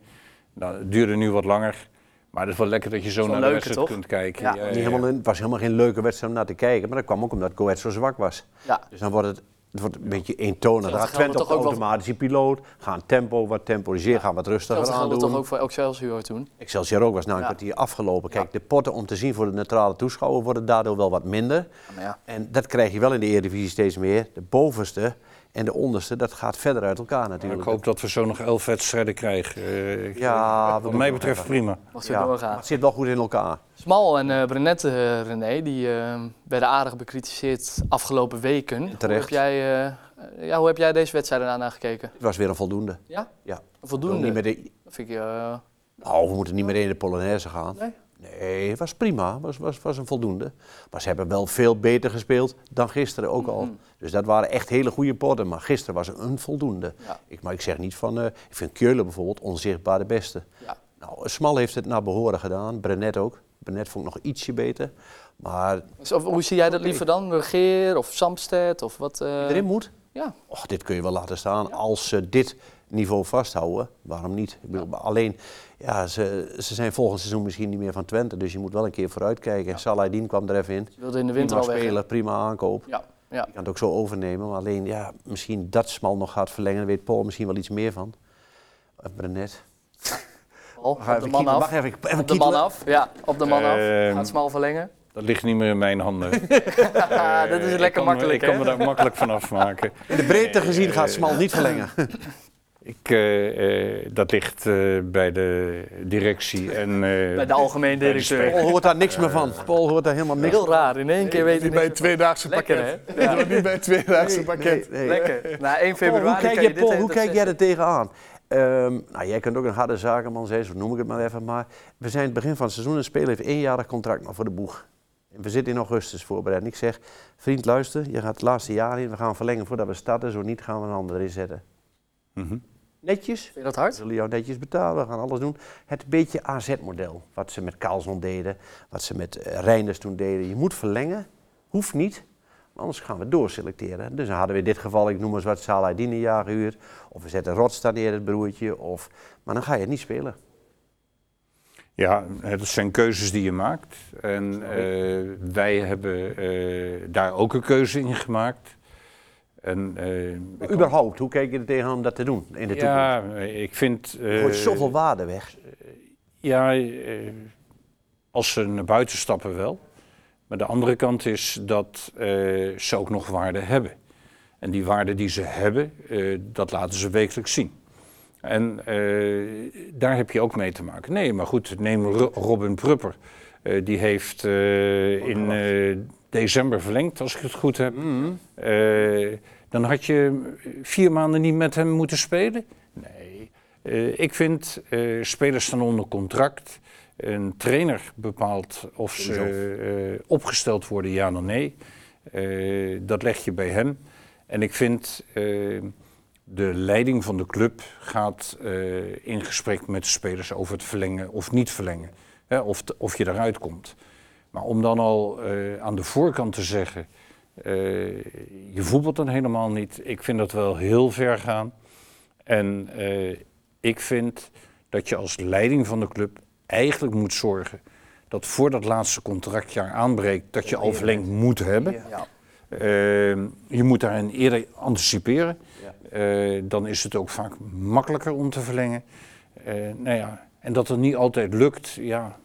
Nou, het duurde nu wat langer. Maar het is wel lekker dat je zo, naar leuke, de wedstrijd toch? kunt kijken. Ja. Helemaal, het was helemaal geen leuke wedstrijd om naar te kijken. Maar dat kwam ook omdat Go Ahead zo zwak was. Ja. Dus dan wordt het, het wordt een beetje eentonig. Dan Dat gaat Twente op toch ook wel- automatische piloot. Gaan tempo wat temporiseren, gaan wat rustiger Dat aan doen. toch ook voor Excelsior toen? Excelsior ook was na een Ja. kwartier afgelopen. Kijk, de potten om te zien voor de neutrale toeschouwer worden daardoor wel wat minder. Ja, maar ja. En dat krijg je wel in de Eredivisie steeds meer. De bovenste en de onderste, dat gaat verder uit elkaar natuurlijk. ik hoop dat we zo nog elf wedstrijden krijgen. Eh, ik- Ja, wat mij betreft even. prima. Ja, doorgaan. het zit wel goed in elkaar. Smal en uh, Brenet, uh, René, die uh, werden aardig bekritiseerd afgelopen weken. Terecht. Hoe heb jij, uh, ja, hoe heb jij deze wedstrijd daarna gekeken? Het was weer een voldoende. Ja? Ja. Voldoende? Niet meteen, Dat vind ik, uh, nou, we moeten niet meteen in de Polonaise gaan. Nee? Nee, het was prima. Het was, was, was een voldoende. Maar ze hebben wel veel beter gespeeld dan gisteren ook al. Mhm. Dus dat waren echt hele goede potten. Maar gisteren was een voldoende. Ja. Ik, maar ik zeg niet van... eh, ik vind Keulen bijvoorbeeld onzichtbaar de beste. ja. Nou, Smal heeft het naar behoren gedaan, Brenet ook. Brenet vond ik nog ietsje beter. Maar Dus of, hoe zie jij dat liever dan? Geer of Samsted of wat? eh, erin moet. Ja. Och, dit kun je wel laten staan. Als ze dit niveau vasthouden, waarom niet? Ik bedoel, Alleen, ja, ze, ze zijn volgend seizoen misschien niet meer van Twente. Dus je moet wel een keer vooruitkijken. Ja. Saladin kwam er even in. Je wilde in de winter Prima al weg. hè? speler, prima aankoop. Ja, ja. Je kan het ook zo overnemen. Maar alleen, ja, misschien dat Smal nog gaat verlengen. Daar weet Paul misschien wel iets meer van. Of Brenet. (laughs) Paul, op de even man af. Wacht even, even Op de man af. Ja, op de man af. Ehm, Gaat smal verlengen. Dat ligt niet meer in mijn handen. Haha, (laughs) dat is Eh, lekker ik kan me- makkelijk, Ik kan me daar makkelijk van afmaken. In de breedte gezien gaat Eh, Smal niet verlengen. (laughs) Ik, eh, eh, dat ligt eh, bij de directie en eh, Bij de algemeen de directeur. Paul hoort daar niks meer van. Paul hoort daar helemaal niks Heel raar, in één keer weet Niet hij bij het tweedaagse Lekker, pakket. hè? (laughs) Ja. niet bij het tweedaagse Nee, pakket. nee, nee. Lekker. Na 1 Paul, hoe februari kijk, je Paul, hoe kijk jij er tegenaan? Ehm, nou, jij kunt ook een harde zakenman zijn, zo noem ik het maar even. Maar we zijn het begin van het seizoen en een speler heeft éénjarig contract nog voor de boeg. En we zitten in augustus voorbereid. En ik zeg, vriend luister, je gaat het laatste jaar in. We gaan verlengen voordat we starten. Zo niet gaan we een ander erin zetten. mhm. Netjes. Vind je dat We hard? zullen jou netjes betalen, we gaan alles doen. Het beetje AZ-model, wat ze met Carlson deden, wat ze met eh, Reinders toen deden. Je moet verlengen, hoeft niet, anders gaan we doorselecteren. Dus dan hadden we in dit geval, ik noem eens wat, Saladin een jaar gehuurd. Of we zetten Rotstar neer, het broertje. Of, maar dan ga je het niet spelen. Ja, het zijn keuzes die je maakt. En eh, wij hebben eh, daar ook een keuze in gemaakt. En, eh, überhaupt, hoe kijk je er tegenaan om dat te doen in de toekomst? Ja, ik vind... Je gooit eh, zoveel waarde weg. Ja, eh, als ze naar buiten stappen wel. Maar de andere kant is dat eh, ze ook nog waarde hebben. En die waarde die ze hebben, eh, dat laten ze wekelijks zien. En eh, daar heb je ook mee te maken. Nee, maar goed, neem Ro- Robin Prupper. Eh, die heeft eh, in eh, december verlengd, als ik het goed heb. Eh, dan had je vier maanden niet met hem moeten spelen? Nee. Eh, ik vind, eh, spelers staan onder contract. Een trainer bepaalt of ze eh, opgesteld worden, ja of nee. Eh, dat leg je bij hem. En ik vind, eh, de leiding van de club gaat eh, in gesprek met de spelers over het verlengen of niet verlengen. Hè, of, of je eruit komt. Maar om dan al eh, aan de voorkant te zeggen, eh, je voetbalt dan helemaal niet. Ik vind dat wel heel ver gaan. En eh, ik vind dat je als leiding van de club eigenlijk moet zorgen dat voor dat laatste contractjaar aanbreekt, dat je al verlengd moet hebben. Ja. Eh, je moet daarin eerder anticiperen. Ja. Eh, dan is het ook vaak makkelijker om te verlengen. Eh, nou ja, en dat het niet altijd lukt, ja,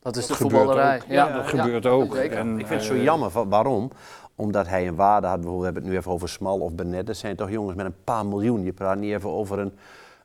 Dat is de dat voetballerij. ook. Ja, dat gebeurt ook. En, Ik vind het zo jammer. van- Waarom? Omdat hij een waarde had. We hebben het nu even over Smal of Benet. Dat zijn toch jongens met een paar miljoen. Je praat niet even over een,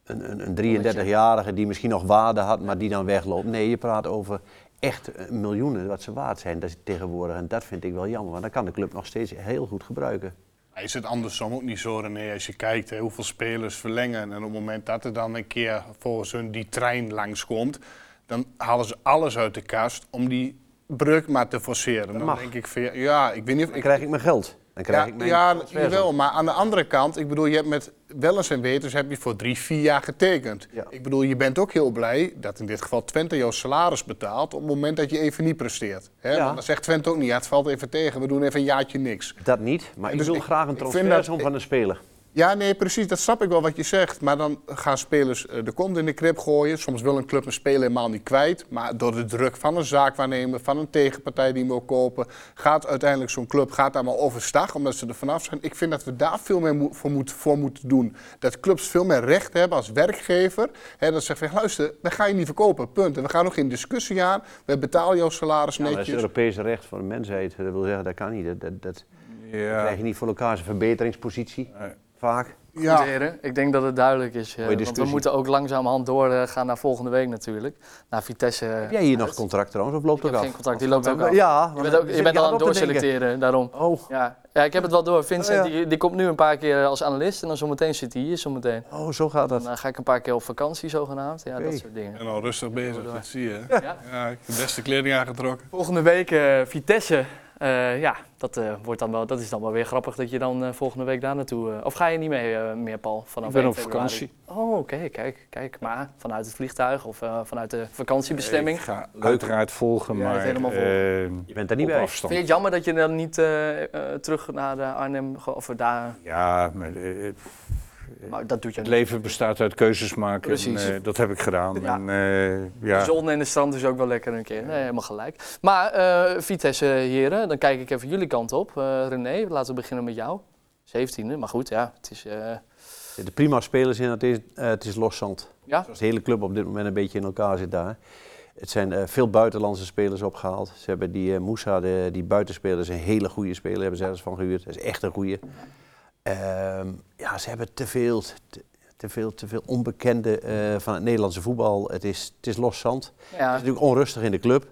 een, een, een 33-jarige die misschien nog waarde had, maar die dan wegloopt. Nee, je praat over echt miljoenen wat ze waard zijn tegenwoordig. En dat vind ik wel jammer, want dan kan de club nog steeds heel goed gebruiken. Is het andersom ook niet zo, René, als je kijkt hoeveel spelers verlengen en op het moment dat er dan een keer volgens hun die trein langskomt, dan halen ze alles uit de kast om die breuk maar te forceren. Dan mag. denk ik van ja, ja, ik weet niet of Dan ik krijg ik mijn geld. Dan krijg ja, ik mijn ja, jawel, maar aan de andere kant, ik bedoel, je hebt met wel eens en wetens heb je voor drie, vier jaar getekend. Ja. Ik bedoel, je bent ook heel blij dat in dit geval Twente jouw salaris betaalt op het moment dat je even niet presteert. Hè? Ja. Want dan zegt Twente ook niet, ja, het valt even tegen, we doen even een jaartje niks. Dat niet, maar ik Dus wil ik- graag een transfersom dat- van een speler. Ja, nee, precies, dat snap ik wel wat je zegt. Maar dan gaan spelers eh, de kont in de krip gooien. Soms wil een club een speler helemaal niet kwijt. Maar door de druk van een zaakwaarnemer, van een tegenpartij die hem wil kopen, gaat uiteindelijk zo'n club gaat daar maar overstag, omdat ze er vanaf zijn. Ik vind dat we daar veel meer mo- voor, moet, voor moeten doen. Dat clubs veel meer recht hebben als werkgever. Hè, dat ze zeggen, van, luister, we gaan je niet verkopen, punt. En we gaan nog in discussie aan. We betalen jouw salaris Ja, maar dat is netjes. Europese recht van de mensheid. Dat wil zeggen, dat kan niet. Dat, dat, dat Ja, krijg je niet voor elkaar. Dat is een verbeteringspositie, Nee. Vaak. Goed, heren. Ik denk dat het duidelijk is. eh, want we moeten ook langzamerhand doorgaan naar volgende week natuurlijk. Naar Vitesse. Heb jij hier nog contract trouwens, of loopt het heb af? geen contract, die loopt ook af. Ja, Je bent, ook, je bent al aan het doorselecteren, daarom. Oh, Ja. ja, ik heb het wel door. Vincent, Oh, ja. die, die komt nu een paar keer als analist en dan zometeen zit hij hier zometeen. oh, zo gaat dat. Dan eh, ga ik een paar keer op vakantie zogenaamd. Ja, dat soort dingen. En al rustig bezig, dat zie je. Ja. Ja, ik heb de beste kleding aangetrokken. Volgende week eh, Vitesse Eh, ja, dat, eh, wordt dan wel, dat is dan wel weer grappig dat je dan eh, volgende week daar naartoe... eh, of ga je niet mee eh, meer, Paul? Vanaf Ik ben 1 op februari? vakantie. Oh, oké, kijk, kijk. Maar vanuit het vliegtuig of eh, vanuit de vakantiebestemming? Ik ga uiteraard volgen, Ja, maar helemaal volgen. eh, Je bent er niet op bij. afstand. Vind je het jammer dat je dan niet eh, eh, terug naar de Arnhem... Of daar... Ja, maar Maar dat doet je het niet. leven bestaat uit keuzes maken. Precies. En, eh, dat heb ik gedaan. Ja. En, eh, ja. De zon en de strand is ook wel lekker een keer. Nee, helemaal gelijk. Maar eh, Vitesse, heren, dan kijk ik even jullie kant op. Eh, René, laten we beginnen met jou. 17e, maar goed, ja, het is... zitten prima spelers in, het is, het is los zand. ja, de hele club op dit moment een beetje in elkaar zit daar. Het zijn eh, veel buitenlandse spelers opgehaald. Ze hebben die eh, Moussa, de, die buitenspeler, is een hele goede speler, hebben ze ergens van gehuurd. Dat is echt een goede. Ehm, ja, ze hebben te veel, te, te veel, te veel onbekende eh, van het Nederlandse voetbal. Het is, het is los zand. Het is natuurlijk onrustig in de club.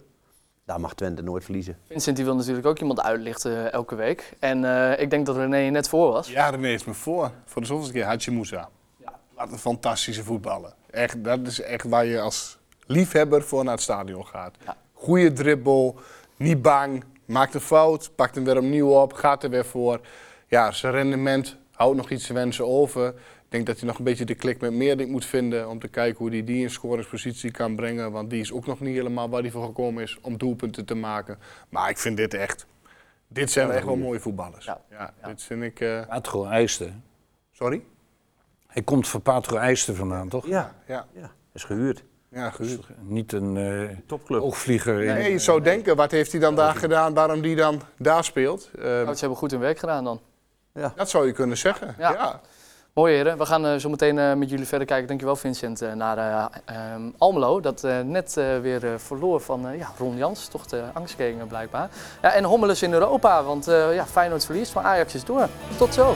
Daar mag Twente nooit verliezen. Vincent die wil natuurlijk ook iemand uitlichten eh, elke week. En eh, ik denk dat René er net voor was. Ja, René is me voor. Voor de zoveelste keer Hachi Moussa. Ja. Wat een fantastische voetballer. Echt, dat is echt waar je als liefhebber voor naar het stadion gaat. Ja. Goeie dribbel, niet bang, maakt een fout, pakt hem weer opnieuw op, gaat er weer voor. Ja, zijn rendement houdt nog iets te wensen over. Ik denk dat hij nog een beetje de klik met Meerdink moet vinden om te kijken hoe hij die in scoringspositie kan brengen. Want die is ook nog niet helemaal waar hij voor gekomen is om doelpunten te maken. Maar ik vind dit echt, dit zijn echt wel mooie voetballers. Ja. Ja, Ja. dit vind ik... eh, Patro IJsten. sorry? Hij komt van Patro IJsten vandaan, toch? Ja, Ja, ja is gehuurd. ja goed. Niet een eh Topclub. oogvlieger. in- Nee, je zou denken, wat heeft hij dan daar gedaan, waarom die dan daar speelt? Eh, Nou, ze hebben goed hun werk gedaan dan. Dat zou je kunnen zeggen. Ja. Ja. Mooi heren, we gaan eh, zo meteen eh, met jullie verder kijken. Dankjewel Vincent, eh, naar eh, ehm, Almelo. Dat net weer verloor van ja, Ron Jans. Toch de angstgegner blijkbaar. Ja, en Hommelus in Europa, want ja, Feyenoord verliest, maar Ajax is door. Tot zo.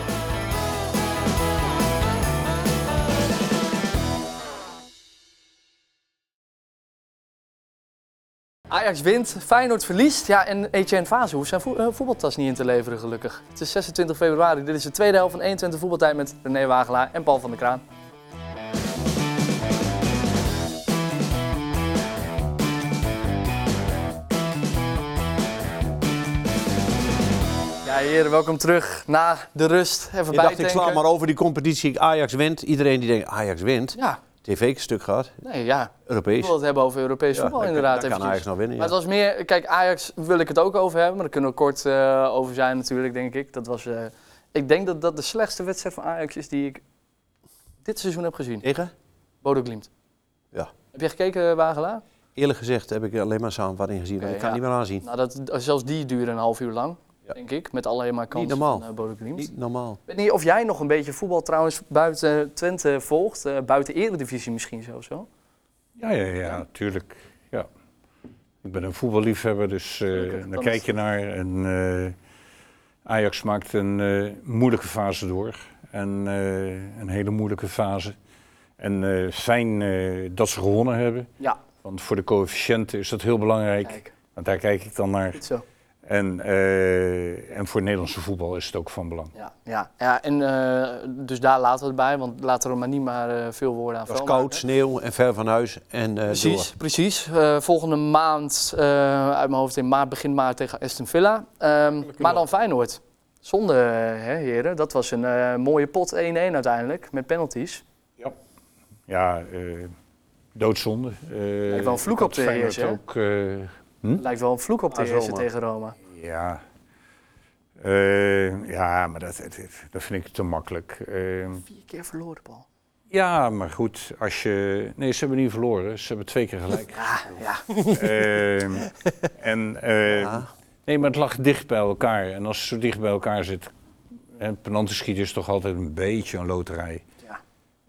Ajax wint, Feyenoord verliest. Ja, en Etienne Fase hoeft zijn eh, voetbaltas niet in te leveren, gelukkig. Het is 26 februari. Dit is de tweede helft van 21 voetbaltijd met René Wagelaar en Paul van der Kraan. Ja, heren, welkom terug na de rust. Even Ik dacht, ik sla maar over die competitie. Ajax wint. Iedereen die denkt, Ajax wint. Ja, TV-stuk gehad. nee, ja. Ik Europees. wil het hebben over Europees Ja, voetbal daar- inderdaad. Daar kan. Ajax nog winnen. Maar Ja. het was meer, kijk, Ajax wil ik het ook over hebben, maar daar kunnen we kort eh, over zijn natuurlijk, denk ik. Dat was, eh, ik denk dat dat de slechtste wedstrijd van Ajax is die ik dit seizoen heb gezien. Tegen? Bodo Glimt. Ja. Heb je gekeken, Wagelaar? Eerlijk gezegd heb ik alleen maar samenvatting gezien. want Oké, ik kan ja. niet meer aanzien. Nou, dat, zelfs die duurde een half uur lang, Ja. denk ik, met alleen maar kansen normaal. van eh, Bodo Glimt. Niet normaal. Ik weet niet of jij nog een beetje voetbal trouwens buiten Twente volgt, eh, buiten Eredivisie misschien zelfs wel. Ja, ja, ja, natuurlijk. Ja. Ik ben een voetballiefhebber, dus eh daar dan kijk je naar. En eh, Ajax maakt een moeilijke fase door. En eh, een hele moeilijke fase. En eh, fijn eh, dat ze gewonnen hebben. Ja, Want voor de coëfficiënten is dat heel belangrijk. kijk, Want daar kijk ik dan naar. goed zo. En, eh, en voor het Nederlandse voetbal is het ook van belang. Ja, ja, ja en eh, dus daar laten we het bij, want laten we er maar niet maar eh, veel woorden aan Het was koud, maken. sneeuw en ver van huis. En, eh, Precies, door. precies. Eh, volgende maand, eh, uit mijn hoofd in maart, begin maart tegen Aston Villa. Ehm, maar dan Feyenoord. Zonde, hè, heren. Dat was een eh, mooie pot 1-1 uiteindelijk, met penalties. Ja, eh, doodzonde. Eh, Lijkt wel een vloek ik op de Feyenoord heers, ook, eh, Lijkt wel een vloek op de Ah, eerste tegen Roma. Ja. Eh, ja, maar dat, dat, dat vind ik te makkelijk. Eh, Vier keer verloren, Paul. ja, maar goed, als je... Nee, ze hebben niet verloren. Ze hebben twee keer gelijk. Ja, ja. Ehm, en, eh, Ja. Nee, maar het lag dicht bij elkaar. En als het zo dicht bij elkaar zit... En penalty schieten is toch altijd een beetje een loterij. ja.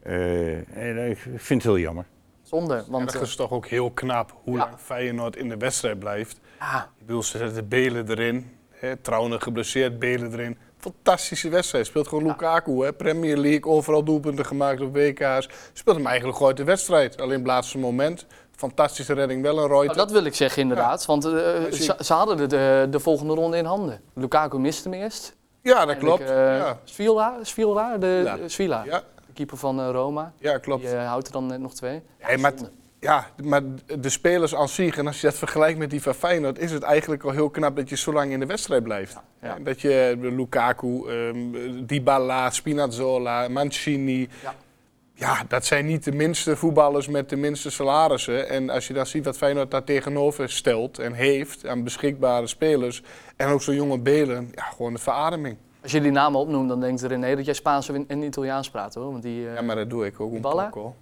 Eh, en ik vind het heel jammer. Zonde, want... Het is toch ook heel knap hoe Ja. lang Feyenoord in de wedstrijd blijft. eh, ja, Ik bedoel, ze zetten Belen erin. Hè, Trouwen geblesseerd, Belen erin. Fantastische wedstrijd. Speelt gewoon Lukaku, hè? Premier League, overal doelpunten gemaakt op WK's. Speelt hem eigenlijk gewoon uit de wedstrijd. Alleen op het laatste moment. Fantastische redding, wel een Nou, Reuter. dat wil ik zeggen inderdaad, want eh, ze, ze hadden de, de, de volgende ronde in handen. Lukaku miste hem eerst. Ja, dat klopt. Eh, ja. Svila, Svila, de, Ja. Svila, Ja, keeper van eh, Roma. ja, klopt. Die eh, houdt er dan net nog twee. Hey, maar ja, maar de spelers als zich, en als je dat vergelijkt met die van Feyenoord, is het eigenlijk al heel knap dat je zo lang in de wedstrijd blijft. Ja. Dat je eh, Lukaku, ehm Dybala, Spinazzola, Mancini, Ja. ja. dat zijn niet de minste voetballers met de minste salarissen. En als je dan ziet wat Feyenoord daar tegenover stelt en heeft aan beschikbare spelers, en ook zo'n jonge Belen, ja, gewoon de verademing. Als je die namen opnoemt, dan denkt René dat jij Spaans en Italiaans praat hoor. Want die, eh, Ja, maar dat doe ik ook. poco.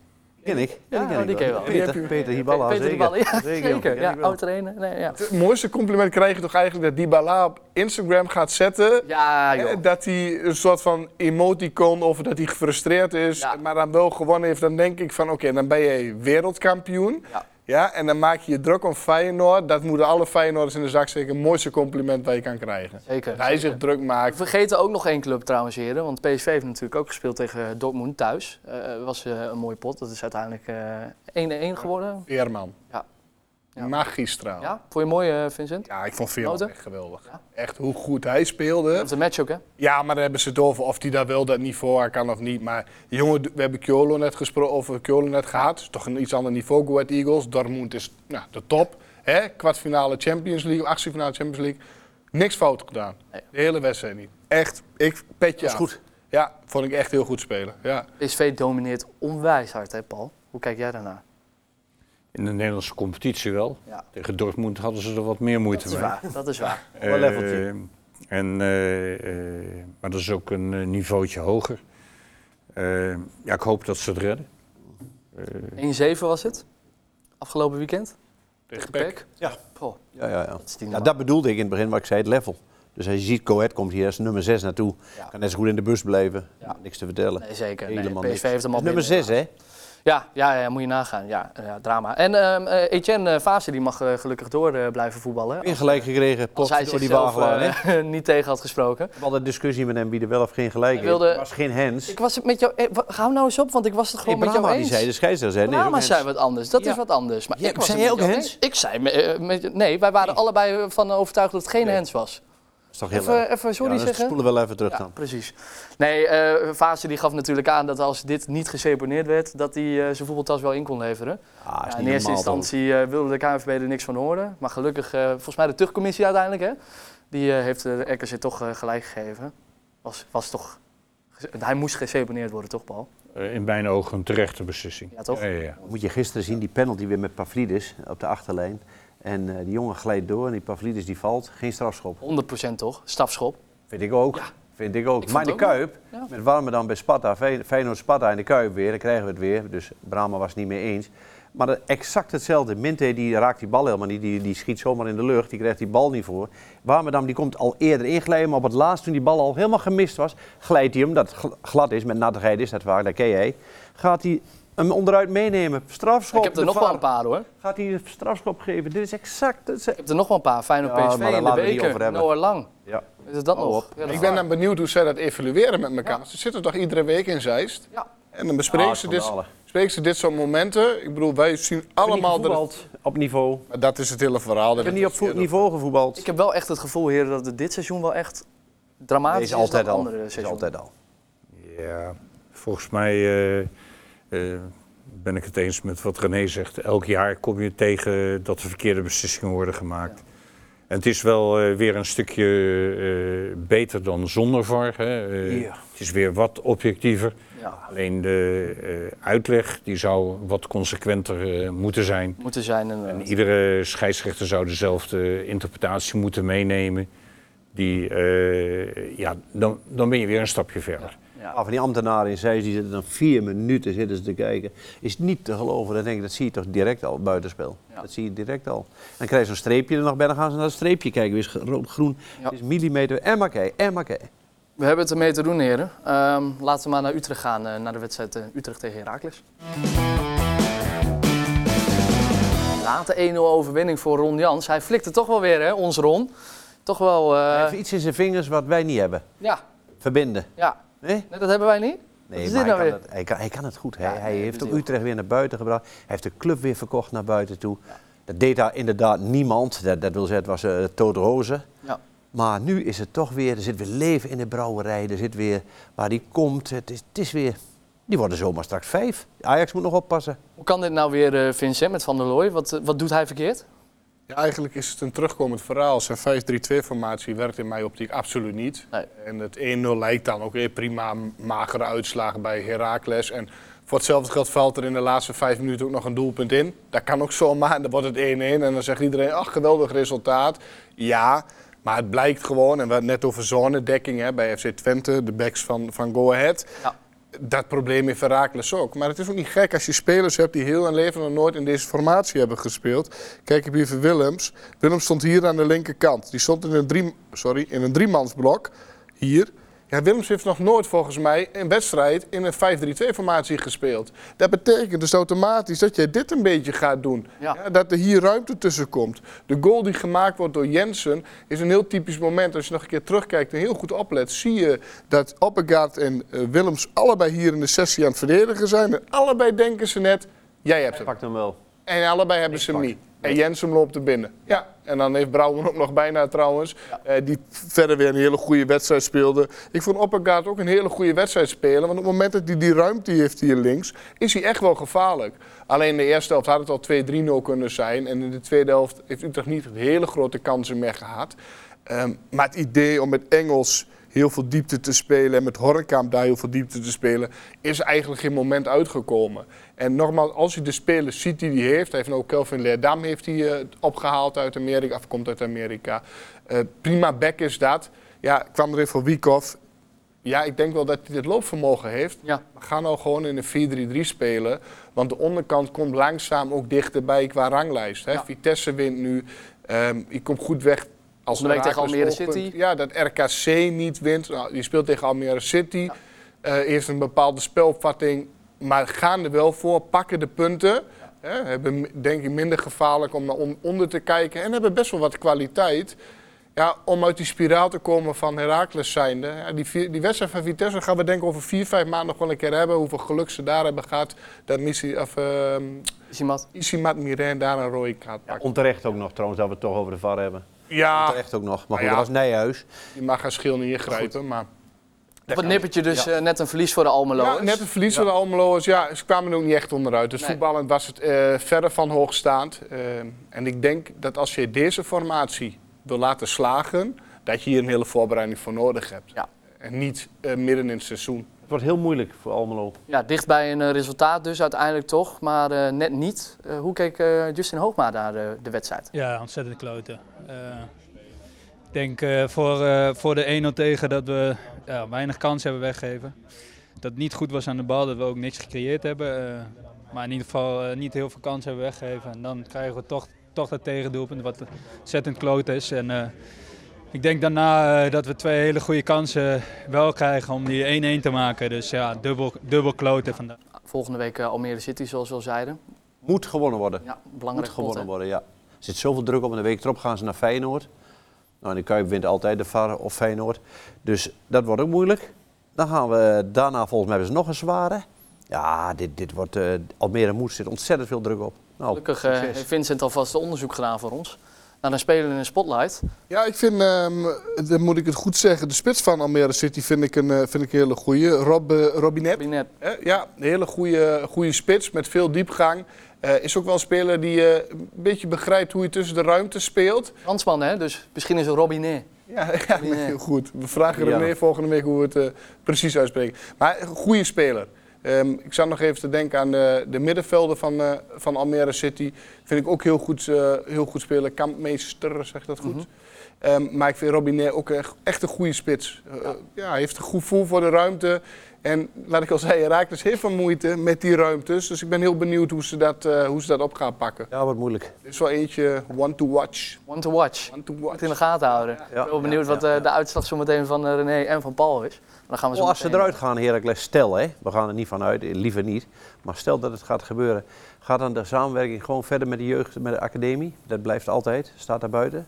Ken ik. Ja, ken oh, ik die ken je wel. Die heb Peter, je- Peter Hiballa, Peter zeker. Dybala, ja, Zeker, Ja, ik wel. oud trainer. Nee, ja. Het mooiste compliment krijg je toch eigenlijk dat Dybala op Instagram gaat zetten. ja, joh. dat hij een soort van emoticon of dat hij gefrustreerd is, Ja. maar dan wel gewonnen heeft, dan denk ik van oké, dan ben je wereldkampioen. Ja. Ja, en dan maak je je druk om Feyenoord. Dat moeten alle Feyenoorders in de zak steken. Het mooiste compliment wat je kan krijgen. Zeker. Dat hij zeker. zich druk We maakt. vergeten ook nog één club trouwens, heren. Want PSV heeft natuurlijk ook gespeeld tegen Dortmund thuis. Het was eh, een mooie pot. Dat is uiteindelijk eh 1-1 geworden. Veerman. Ja. Ja. Magistraal. Ja. Ja, vond je mooi, eh, Vincent? ik vond Veerman Noten? echt geweldig. Ja. Echt hoe goed hij speelde. Op de match ook, hè? Ja, maar daar hebben ze het over of hij daar wel dat niveau aan kan of niet. Maar jongen, we hebben Kyolo net gesproken over Kyolo net gehad. Is toch een iets ander niveau, Go Ahead Eagles. Dortmund is nou, de top. Hè? Kwartfinale Champions League, achtste Champions League. Niks fout gedaan. Nee. De hele wedstrijd niet. Echt, ik petje Dat is af. goed. Ja, vond ik echt heel goed spelen. Ja. PSV domineert onwijs hard, hè Paul? Hoe kijk jij daarnaar? In de Nederlandse competitie wel. Ja. Tegen Dortmund hadden ze er wat meer moeite Dat is mee. waar, dat is waar. Wel een leveltje. Eh, en, eh, eh, maar dat is ook een eh, niveautje hoger. Eh, ja, ik hoop dat ze het redden. Eh, 1-7 was het, afgelopen weekend. Tegen. Ja. Ja, ja, ja. dat Ja, bedoelde ik in het begin, maar ik zei het level. Dus als je ziet, Coët komt hier als nummer 6 naartoe. Ja. Kan net zo goed in de bus blijven. Ja. Niks te vertellen. Nee, zeker. Nee, PSV heeft hem al nummer binnen. 6, hè? Ja, ja, ja, moet je nagaan. Ja, ja drama. En ehm eh, Etienne Fase die mag eh, gelukkig door eh, blijven voetballen. Weer gelijk gekregen, Als hij door die zichzelf wagelaar. hè? eh, (laughs) niet tegen had gesproken. Heb altijd discussie met hem wie er wel of geen gelijk wilde- heeft. Het was geen hands. Ik was het met jou... eh, hou nou eens op, want ik was het gewoon met Brahma jou die eens. zei, de scheidsrechter zei, nee, Brahma zei wat anders. Dat Ja. is wat anders. Maar Ja, ik was zei jij ook eens. Ik zei... met- eh, nee, wij waren allebei van overtuigd dat het geen Nee. hands was. Is toch heel Even, even sorry ja, zeggen. spoelen we wel even terug Ja, dan. precies. Nee, eh Fase die gaf natuurlijk aan dat als dit niet geseponeerd werd, dat hij eh, zijn voetbaltas wel in kon leveren. Ah, is Ja, niet in eerste normaal, instantie eh, wilde de KNVB er niks van horen. Maar gelukkig, eh, volgens mij de terugcommissie uiteindelijk, hè, die eh, heeft de RKC toch gelijk gegeven. Was, was toch, hij moest geseponeerd worden, toch Paul? eh, in mijn ogen een terechte beslissing. Ja, toch? Ja, ja, ja. Moet je gisteren zien, die penalty weer met Pavlidis op de achterlijn. En eh, die jongen glijdt door en die Pavlidis die valt. Geen strafschop. 100% toch? Stafschop. Vind ik ook. Ja. Vind ik ook. Ik maar in de ook Kuip, Ja. met Warme dan bij Sparta, Fey- Feyenoord Sparta in de Kuip weer, dan krijgen we het weer. Dus Brahma was het niet mee eens. Maar dat- exact hetzelfde. Minte die raakt die bal helemaal niet, die, die schiet zomaar in de lucht, die krijgt die bal niet voor. Warmerdam die komt al eerder inglijden, maar op het laatst toen die bal al helemaal gemist was, glijdt hij hem, dat gl- glad is, met nattigheid is dat vaak, dat ken jij. Gaat hij hem onderuit meenemen, strafschop. Ik heb er nog wel een paar hoor. Gaat hij een strafschop geven? Dit is exact hetzelfde. Ik heb er nog wel een paar. Feyenoord Ja, PSV in de beker. hebben. Noah Lang. Ja. Is het dat nog? op. Ja, dat Ik is ben dan benieuwd hoe zij dat evalueren met elkaar. Ze zitten toch iedere week in Zeist? Ja. En dan bespreken, Ah, ze, dit, bespreken ze dit soort momenten. Ik bedoel, wij zien allemaal... dat op niveau. Dat is het hele verhaal. Ik dat heb niet op niveau gevoetbald. Ik heb wel echt het gevoel, heren, dat het dit seizoen wel echt dramatisch Deze is altijd dan al. andere Is seizoenen. altijd al. Ja, volgens mij eh, eh, ben ik het eens met wat René zegt. Elk jaar kom je tegen dat er verkeerde beslissingen worden gemaakt. En het is wel eh, weer een stukje eh, beter dan zonder VAR. Hè. Ja. Het is weer wat objectiever. Ja, Alleen de uitleg die zou wat consequenter moeten zijn. moeten zijn. En, En iedere scheidsrechter zou dezelfde interpretatie moeten meenemen. Die, ja, dan, dan ben je weer een stapje verder. ja. Ah, van die ambtenaren in Zeist, die zitten dan vier minuten zitten ze te kijken. Is niet te geloven. Dan denk ik, dat zie je toch direct al buitenspel. Ja. Dat zie je direct al. Dan krijg je zo'n streepje er nog bij, dan gaan ze naar het streepje kijken. Weer is rood, groen, Ja. is millimeter. En maar kijken, en maar kijken. We hebben het ermee te doen, heren. Ehm, laten we maar naar Utrecht gaan, eh, naar de wedstrijd eh, Utrecht tegen Heracles. Late 1-0 overwinning voor Ron Jans. Hij flikt het toch wel weer, hè, ons Ron. Toch wel, eh, Hij heeft iets in zijn vingers wat wij niet hebben. ja, Verbinden. ja. Nee? Nee, dat hebben wij niet. Nee, is maar dit hij, nou kan het, hij, kan, hij kan het goed. Hij, Ja, hij nee, heeft ook Utrecht weer naar buiten gebracht. Hij heeft de club weer verkocht naar buiten toe. Dat deed daar inderdaad niemand. Dat, dat wil zeggen, het was uh, Toto Roze. Ja. Maar nu is het toch weer, er zit weer leven in de brouwerij. Er zit weer, waar die komt, het is, het is weer... Die worden zomaar straks vijf. Ajax moet nog oppassen. Hoe kan dit nou weer, eh, Vincent, met Van der Looy? Wat, eh, wat doet hij verkeerd? Ja, eigenlijk is het een terugkomend verhaal. Zijn 5-3-2-formatie werkt in mijn optiek absoluut niet. Nee. En het 1-0 lijkt dan ook weer prima magere uitslagen bij Heracles. En voor hetzelfde geld valt er in de laatste vijf minuten ook nog een doelpunt in. Dat kan ook zomaar dan wordt het 1-1. En dan zegt iedereen, ach, geweldig resultaat. Ja, maar het blijkt gewoon, en we hadden het net over zonedekking hè, bij FC Twente, de backs van, van Go Ahead. Ja. Dat probleem heeft Herakles ook. Maar het is ook niet gek als je spelers hebt die heel hun leven nog nooit in deze formatie hebben gespeeld. Kijk heb even Willems. Willems stond hier aan de linkerkant. Die stond in een, drie, sorry, in een driemansblok. Hier. Ja, Willems heeft nog nooit volgens mij een wedstrijd in een 5-3-2-formatie gespeeld. Dat betekent dus automatisch dat jij dit een beetje gaat doen. Ja. Ja, dat er hier ruimte tussen komt. De goal die gemaakt wordt door Jensen is een heel typisch moment. Als je nog een keer terugkijkt en heel goed oplet, zie je dat Oppegaard en eh, Willems allebei hier in de sessie aan het verdedigen zijn. En allebei denken ze net, jij hebt hem. Pakt hem wel. En allebei hebben ze hem niet. En Jensen loopt er binnen. Ja, en dan heeft Brouwen ook nog bijna trouwens. eh, die verder weer een hele goede wedstrijd speelde. Ik vond Oppergaard ook een hele goede wedstrijd spelen. Want op het moment dat hij die ruimte heeft hier links, is hij echt wel gevaarlijk. Alleen in de eerste helft had het al 2-3-0 kunnen zijn. En in de tweede helft heeft Utrecht niet hele grote kansen meer gehad. Ehm, maar het idee om met Engels heel veel diepte te spelen en met Hornkamp daar heel veel diepte te spelen, is eigenlijk geen moment uitgekomen. En nogmaals, als je de spelers ziet die hij heeft, hij heeft ook Kelvin Leerdam heeft hij eh, opgehaald uit Amerika, of komt uit Amerika. Eh, prima back is dat. Ja, ik kwam er even voor Wiekhoff. Ja, ik denk wel dat hij het loopvermogen heeft. Ja. Maar ga nou gewoon in een 4-3-3 spelen. Want de onderkant komt langzaam ook dichterbij qua ranglijst. Hè. Ja. Vitesse wint nu. Ehm je komt goed weg als week tegen Almere. City. Ja, dat RKC niet wint. Nou, die speelt tegen Almere City. Eh, heeft een bepaalde spelopvatting. Maar gaan er wel voor, pakken de punten. Hè, hebben denk ik minder gevaarlijk om naar on- onder te kijken. En hebben best wel wat kwaliteit. Ja, om uit die spiraal te komen van Heracles zijnde. Ja, die, vier- die wedstrijd van Vitesse gaan we denk ik over vier, vijf maanden nog wel een keer hebben. Hoeveel geluk ze daar hebben gehad. Dat Missi, of, ehm Is iemand? Isimat Miren daar een rode kaart Ja, onterecht ook nog trouwens, dat we het toch over de VAR hebben. Ja, Onterecht ook nog. Maar goed, ja. dat was Nijhuis. je mag haar schil niet ingrijpen. Maar Op het nippertje dus eh, net een verlies voor de Almeloers. Ja, net een verlies van de Almeloers. Ja, ze kwamen er ook niet echt onderuit. Dus Nee. voetballend was het eh, verder van hoogstaand. Eh, en ik denk dat als je deze formatie wil laten slagen, dat je hier een hele voorbereiding voor nodig hebt. Ja. En niet eh, midden in het seizoen. Het wordt heel moeilijk voor Almelo. Ja, dicht bij een resultaat dus uiteindelijk toch, maar eh, net niet. Hoe keek eh, Justin Hoogma naar de, de wedstrijd? Ja, ontzettend kloten. Eh, ik denk eh, voor, eh, voor de 1-0 tegen dat we ja, weinig kans hebben weggegeven. Dat het niet goed was aan de bal, dat we ook niks gecreëerd hebben. eh, maar in ieder geval niet heel veel kans hebben weggegeven. En dan krijgen we toch, toch dat tegendoelpunt, wat ontzettend kloot is. En, eh, ik denk daarna eh, dat we twee hele goede kansen wel krijgen om die 1-1 te maken. Dus ja, dubbel, dubbel kloten vandaag. Volgende week Almere City, zoals we al zeiden. Moet gewonnen worden. Ja, Moet belangrijk gewonnen worden, ja. Er zit zoveel druk op en de week erop gaan ze naar Feyenoord. Nou, en de Kuip wint altijd de VAR of Feyenoord. Dus dat wordt ook moeilijk. Dan gaan we daarna, volgens mij hebben ze nog een zware. Ja, dit, dit wordt, eh, Almere moet, zit ontzettend veel druk op. Nou, Gelukkig succes. heeft Vincent alvast onderzoek gedaan voor ons. Naar een speler in een spotlight. Ja, ik vind, ehm, dan moet ik het goed zeggen, de spits van Almere City vind ik een, eh, vind ik een hele goeie. Rob, Robinet. Kabinet. Hè, Ja, een hele goede, goede spits met veel diepgang. Eh, is ook wel een speler die eh, een beetje begrijpt hoe je tussen de ruimte speelt. Fransman, hè? Dus misschien is het Robinet. Ja, (laughs) ja Robinet. heel goed. We vragen Ja. René volgende week hoe we het eh, precies uitspreken. Maar een goede speler. Ehm, ik zat nog even te denken aan de, de middenvelder van, eh, van Almere City. Vind ik ook heel goed, eh, heel goed spelen. Kampmeester, zegt dat goed. Mhm. Ehm, maar ik vind Robinet ook echt, echt een goede spits. Ja, hij heeft een goed gevoel voor de ruimte. En laat ik al zeggen, raakt dus heel veel moeite met die ruimtes. Dus ik ben heel benieuwd hoe ze dat, eh, hoe ze dat op gaan pakken. Ja, wordt moeilijk. Er is wel eentje, one to watch. One to watch. One to Moet watch. in de gaten houden. Ik ben wel benieuwd ja, wat eh, ja. de uitslag zometeen van eh, René en van Paul is. Maar dan gaan we zo Oh, als ze eruit gaan, Heracles, stel hè, we gaan er niet van uit, liever niet. Maar stel dat het gaat gebeuren, gaat dan de samenwerking gewoon verder met de jeugd, met de academie? Dat blijft altijd, staat daar buiten.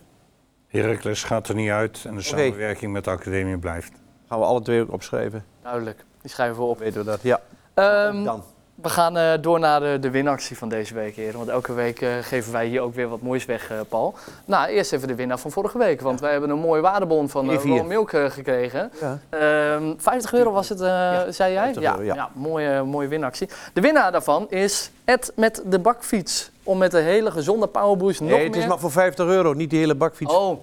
Heracles gaat er niet uit en de samenwerking met de academie blijft. Gaan we alle twee ook opschrijven, Duidelijk. Die schrijven we op. weten we dat. Ja, Ehm, dan. We gaan eh, door naar de, de winactie van deze week, heren. Want elke week eh, geven wij hier ook weer wat moois weg, eh, Paul. Nou, eerst even de winnaar van vorige week. Want wij hebben een mooie waardebon van uh, E4. Royal Milk gekregen. Ja. Ehm 50 euro was het, zei jij? 50 euro, ja. mooie, mooie winactie. De winnaar daarvan is Ed met de bakfiets. Om met de hele gezonde powerboost nog Nee, het meer... is maar voor 50 euro, niet die hele bakfiets. Oh,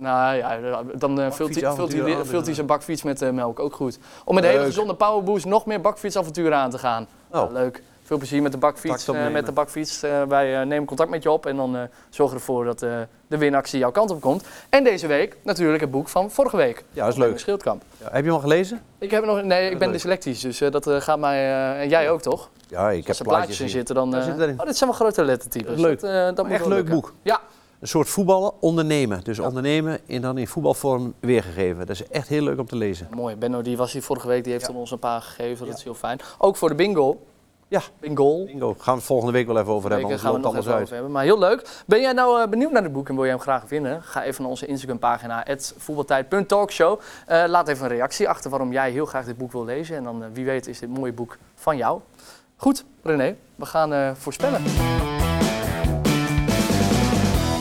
nou ja, dan eh, vult hij- vult hij Bakfietsavonturen vult hij aan, zijn bakfiets met eh, melk. Ook goed. Om met de hele gezonde powerboost nog meer bakfietsavonturen aan te gaan. Oh. Leuk. Veel plezier met de bakfiets. Eh, met de bakfiets. Eh, wij eh, nemen contact met je op en dan eh, zorgen we ervoor dat eh, de winactie jouw kant op komt. En deze week natuurlijk het boek van vorige week. Ja, dat is Leuk. Schildkamp. Ja, heb je hem al gelezen? Ik heb nog, nee, ik ben dyslectisch, dus eh, dat eh, gaat mij. eh, en jij ook toch? Ja, ik Als heb er plaatjes in zitten, dan. Eh, oh, dit zijn wel grote lettertypes. Leuk. Dat, eh, dat moet Echt leuk boek. Ja, Een soort voetballen, ondernemen. Dus ondernemen en dan in voetbalvorm weergegeven. Dat is echt heel leuk om te lezen. mooi. Benno die was hier vorige week, die heeft Ja. ons een paar gegeven. Dat is heel fijn. Ook voor de bingo. Ja. Bingo. Bingo, gaan we het volgende week wel even over hebben, anders gaan we loopt nog alles even uit. over hebben. Maar heel leuk. Ben jij nou eh, benieuwd naar het boek en wil je hem graag vinden? Ga even naar onze Instagram-pagina, voetbaltijd.talkshow. Eh laat even een reactie achter waarom jij heel graag dit boek wil lezen. En dan, eh, wie weet, is dit mooie boek van jou. Goed, René, we gaan voorspellen.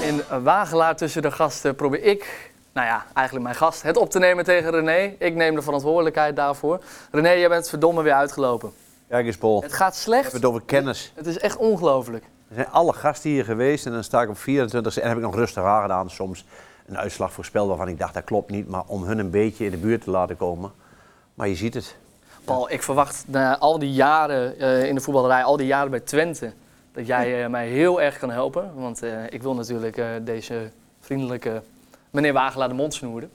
In wagelaar tussen de gasten probeer ik, nou ja, eigenlijk mijn gast, het op te nemen tegen René. Ik neem de verantwoordelijkheid daarvoor. René, jij bent verdomme weer uitgelopen. Kijk eens, Paul. Het gaat We slecht. hebben het over kennis. Het is echt ongelooflijk. Er zijn alle gasten hier geweest en dan sta ik op 24 en heb ik nog rustig aangedaan soms. Een uitslag voorspeld waarvan ik dacht dat klopt niet, maar om hun een beetje in de buurt te laten komen. Maar je ziet het. Paul, ik verwacht na al die jaren eh, in de voetballerij, al die jaren bij Twente, dat jij eh, mij heel erg kan helpen. Want eh, ik wil natuurlijk eh, deze vriendelijke meneer Wagelaar de mond snoeren.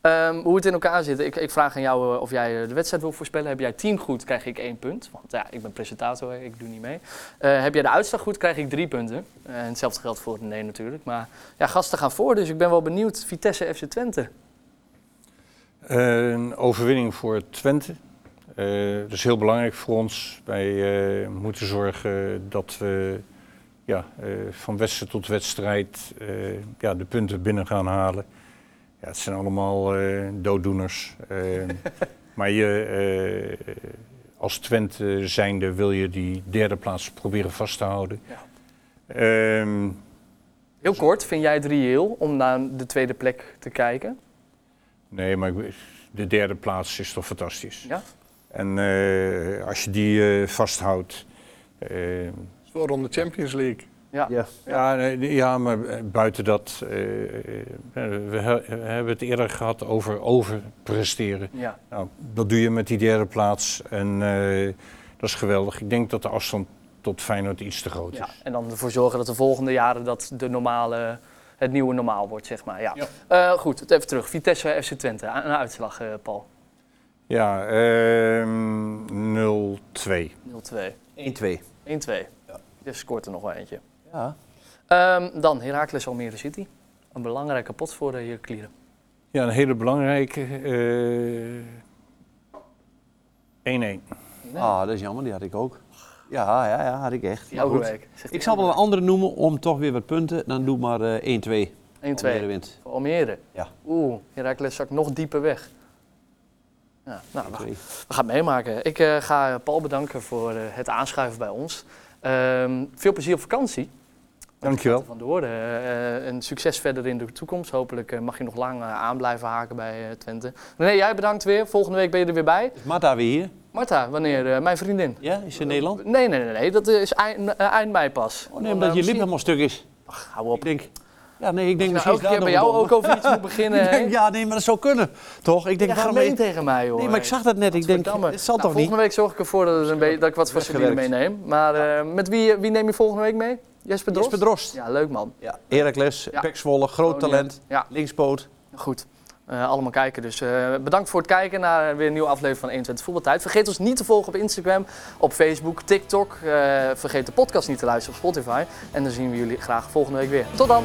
Ehm, hoe het in elkaar zit, ik, ik vraag aan jou of jij de wedstrijd wil voorspellen. Heb jij 10 goed, krijg ik één punt. Want ja, ik ben presentator, ik doe niet mee. Heb jij de uitslag goed, krijg ik drie punten. En hetzelfde geldt voor nee natuurlijk. Maar ja, gasten gaan voor, dus ik ben wel benieuwd. Vitesse FC Twente. Een overwinning voor Twente. Eh, dat is heel belangrijk voor ons. Wij eh, moeten zorgen dat we ja, eh, van wedstrijd tot wedstrijd ja, de punten binnen gaan halen. Ja, het zijn allemaal dooddoeners. (laughs) Maar je, als Twente zijnde wil je die derde plaats proberen vast te houden. Ja. Ehm, Heel kort, vind jij het reëel om naar de tweede plek te kijken? nee, maar de derde plaats is toch fantastisch. Ja? En eh, als je die eh, vasthoudt. eh, Het is wel rond de Champions League. Ja. Ja. ja, nee, ja, maar eh, buiten dat. eh, eh, we, he- we hebben het eerder gehad over overpresteren. Ja. Nou, dat doe je met die derde plaats. En eh, dat is geweldig. Ik denk dat de afstand tot Feyenoord iets te groot ja. is. En dan ervoor zorgen dat de volgende jaren dat de normale, het nieuwe normaal wordt, zeg maar. Ja. Ja. Eh, goed, even terug. Vitesse FC Twente. Een uitslag, eh, Paul. Ja, ehm 0-2. 0-2. 1-2. 1-2. Je scoort er nog wel eentje. Ja. Ehm, dan Heracles Almere City. Een belangrijke pot voor de heer Klieren. Ja, een hele belangrijke. eh 1-1. Ah, dat is jammer, die had ik ook. Ja, ja, ja, had ik echt. Week. Zegt Ik zal wel een andere noemen om toch weer wat punten. Dan doe maar eh 1-2. 1-2. Almere wint. Almere. Ja. Oeh, Heracles zakt nog dieper weg. Ja, nou, we 1-2. We gaan het meemaken. Ik eh, ga Paul bedanken voor eh, het aanschuiven bij ons. Ehm, veel plezier op vakantie. Dankjewel. Van de woorden. Eh, een succes verder in de toekomst. Hopelijk eh, mag je nog lang eh, aan blijven haken bij eh, Twente. René, jij bedankt weer. Volgende week ben je er weer bij. Is Marta weer hier? Marta, wanneer? eh, mijn vriendin. Ja, is ze in Nederland? Nee, nee, nee, nee. Dat is eind, eh, eind mei pas. Oh nee, omdat je lip helemaal stuk is. Ach, hou op. Ik denk, ja nee, ik denk ik nou misschien elke keer bij jou ook over iets moet (laughs) beginnen. Denk, ja, nee, maar dat zou kunnen. Toch? Ik denk, Ja, waarom ben tegen mij, hoor. Nee, maar ik zag dat net. Ik denk, het zal Nou, toch niet? Volgende week zorg ik ervoor dat, een beetje, dat ik wat voor meeneem. Maar eh, met wie, wie neem je volgende week mee? Jesper Drost? Jesper Drost. Ja, leuk man. Ja, Heracles, Ja. Pek Zwolle, groot talent, Ja, linkspoot. goed. Eh, allemaal kijken. Dus eh, bedankt voor het kijken naar weer een nieuwe aflevering van 21 Voetbaltijd. Vergeet ons niet te volgen op Instagram, op Facebook, TikTok. Eh, vergeet de podcast niet te luisteren op Spotify. En dan zien we jullie graag volgende week weer. Tot dan!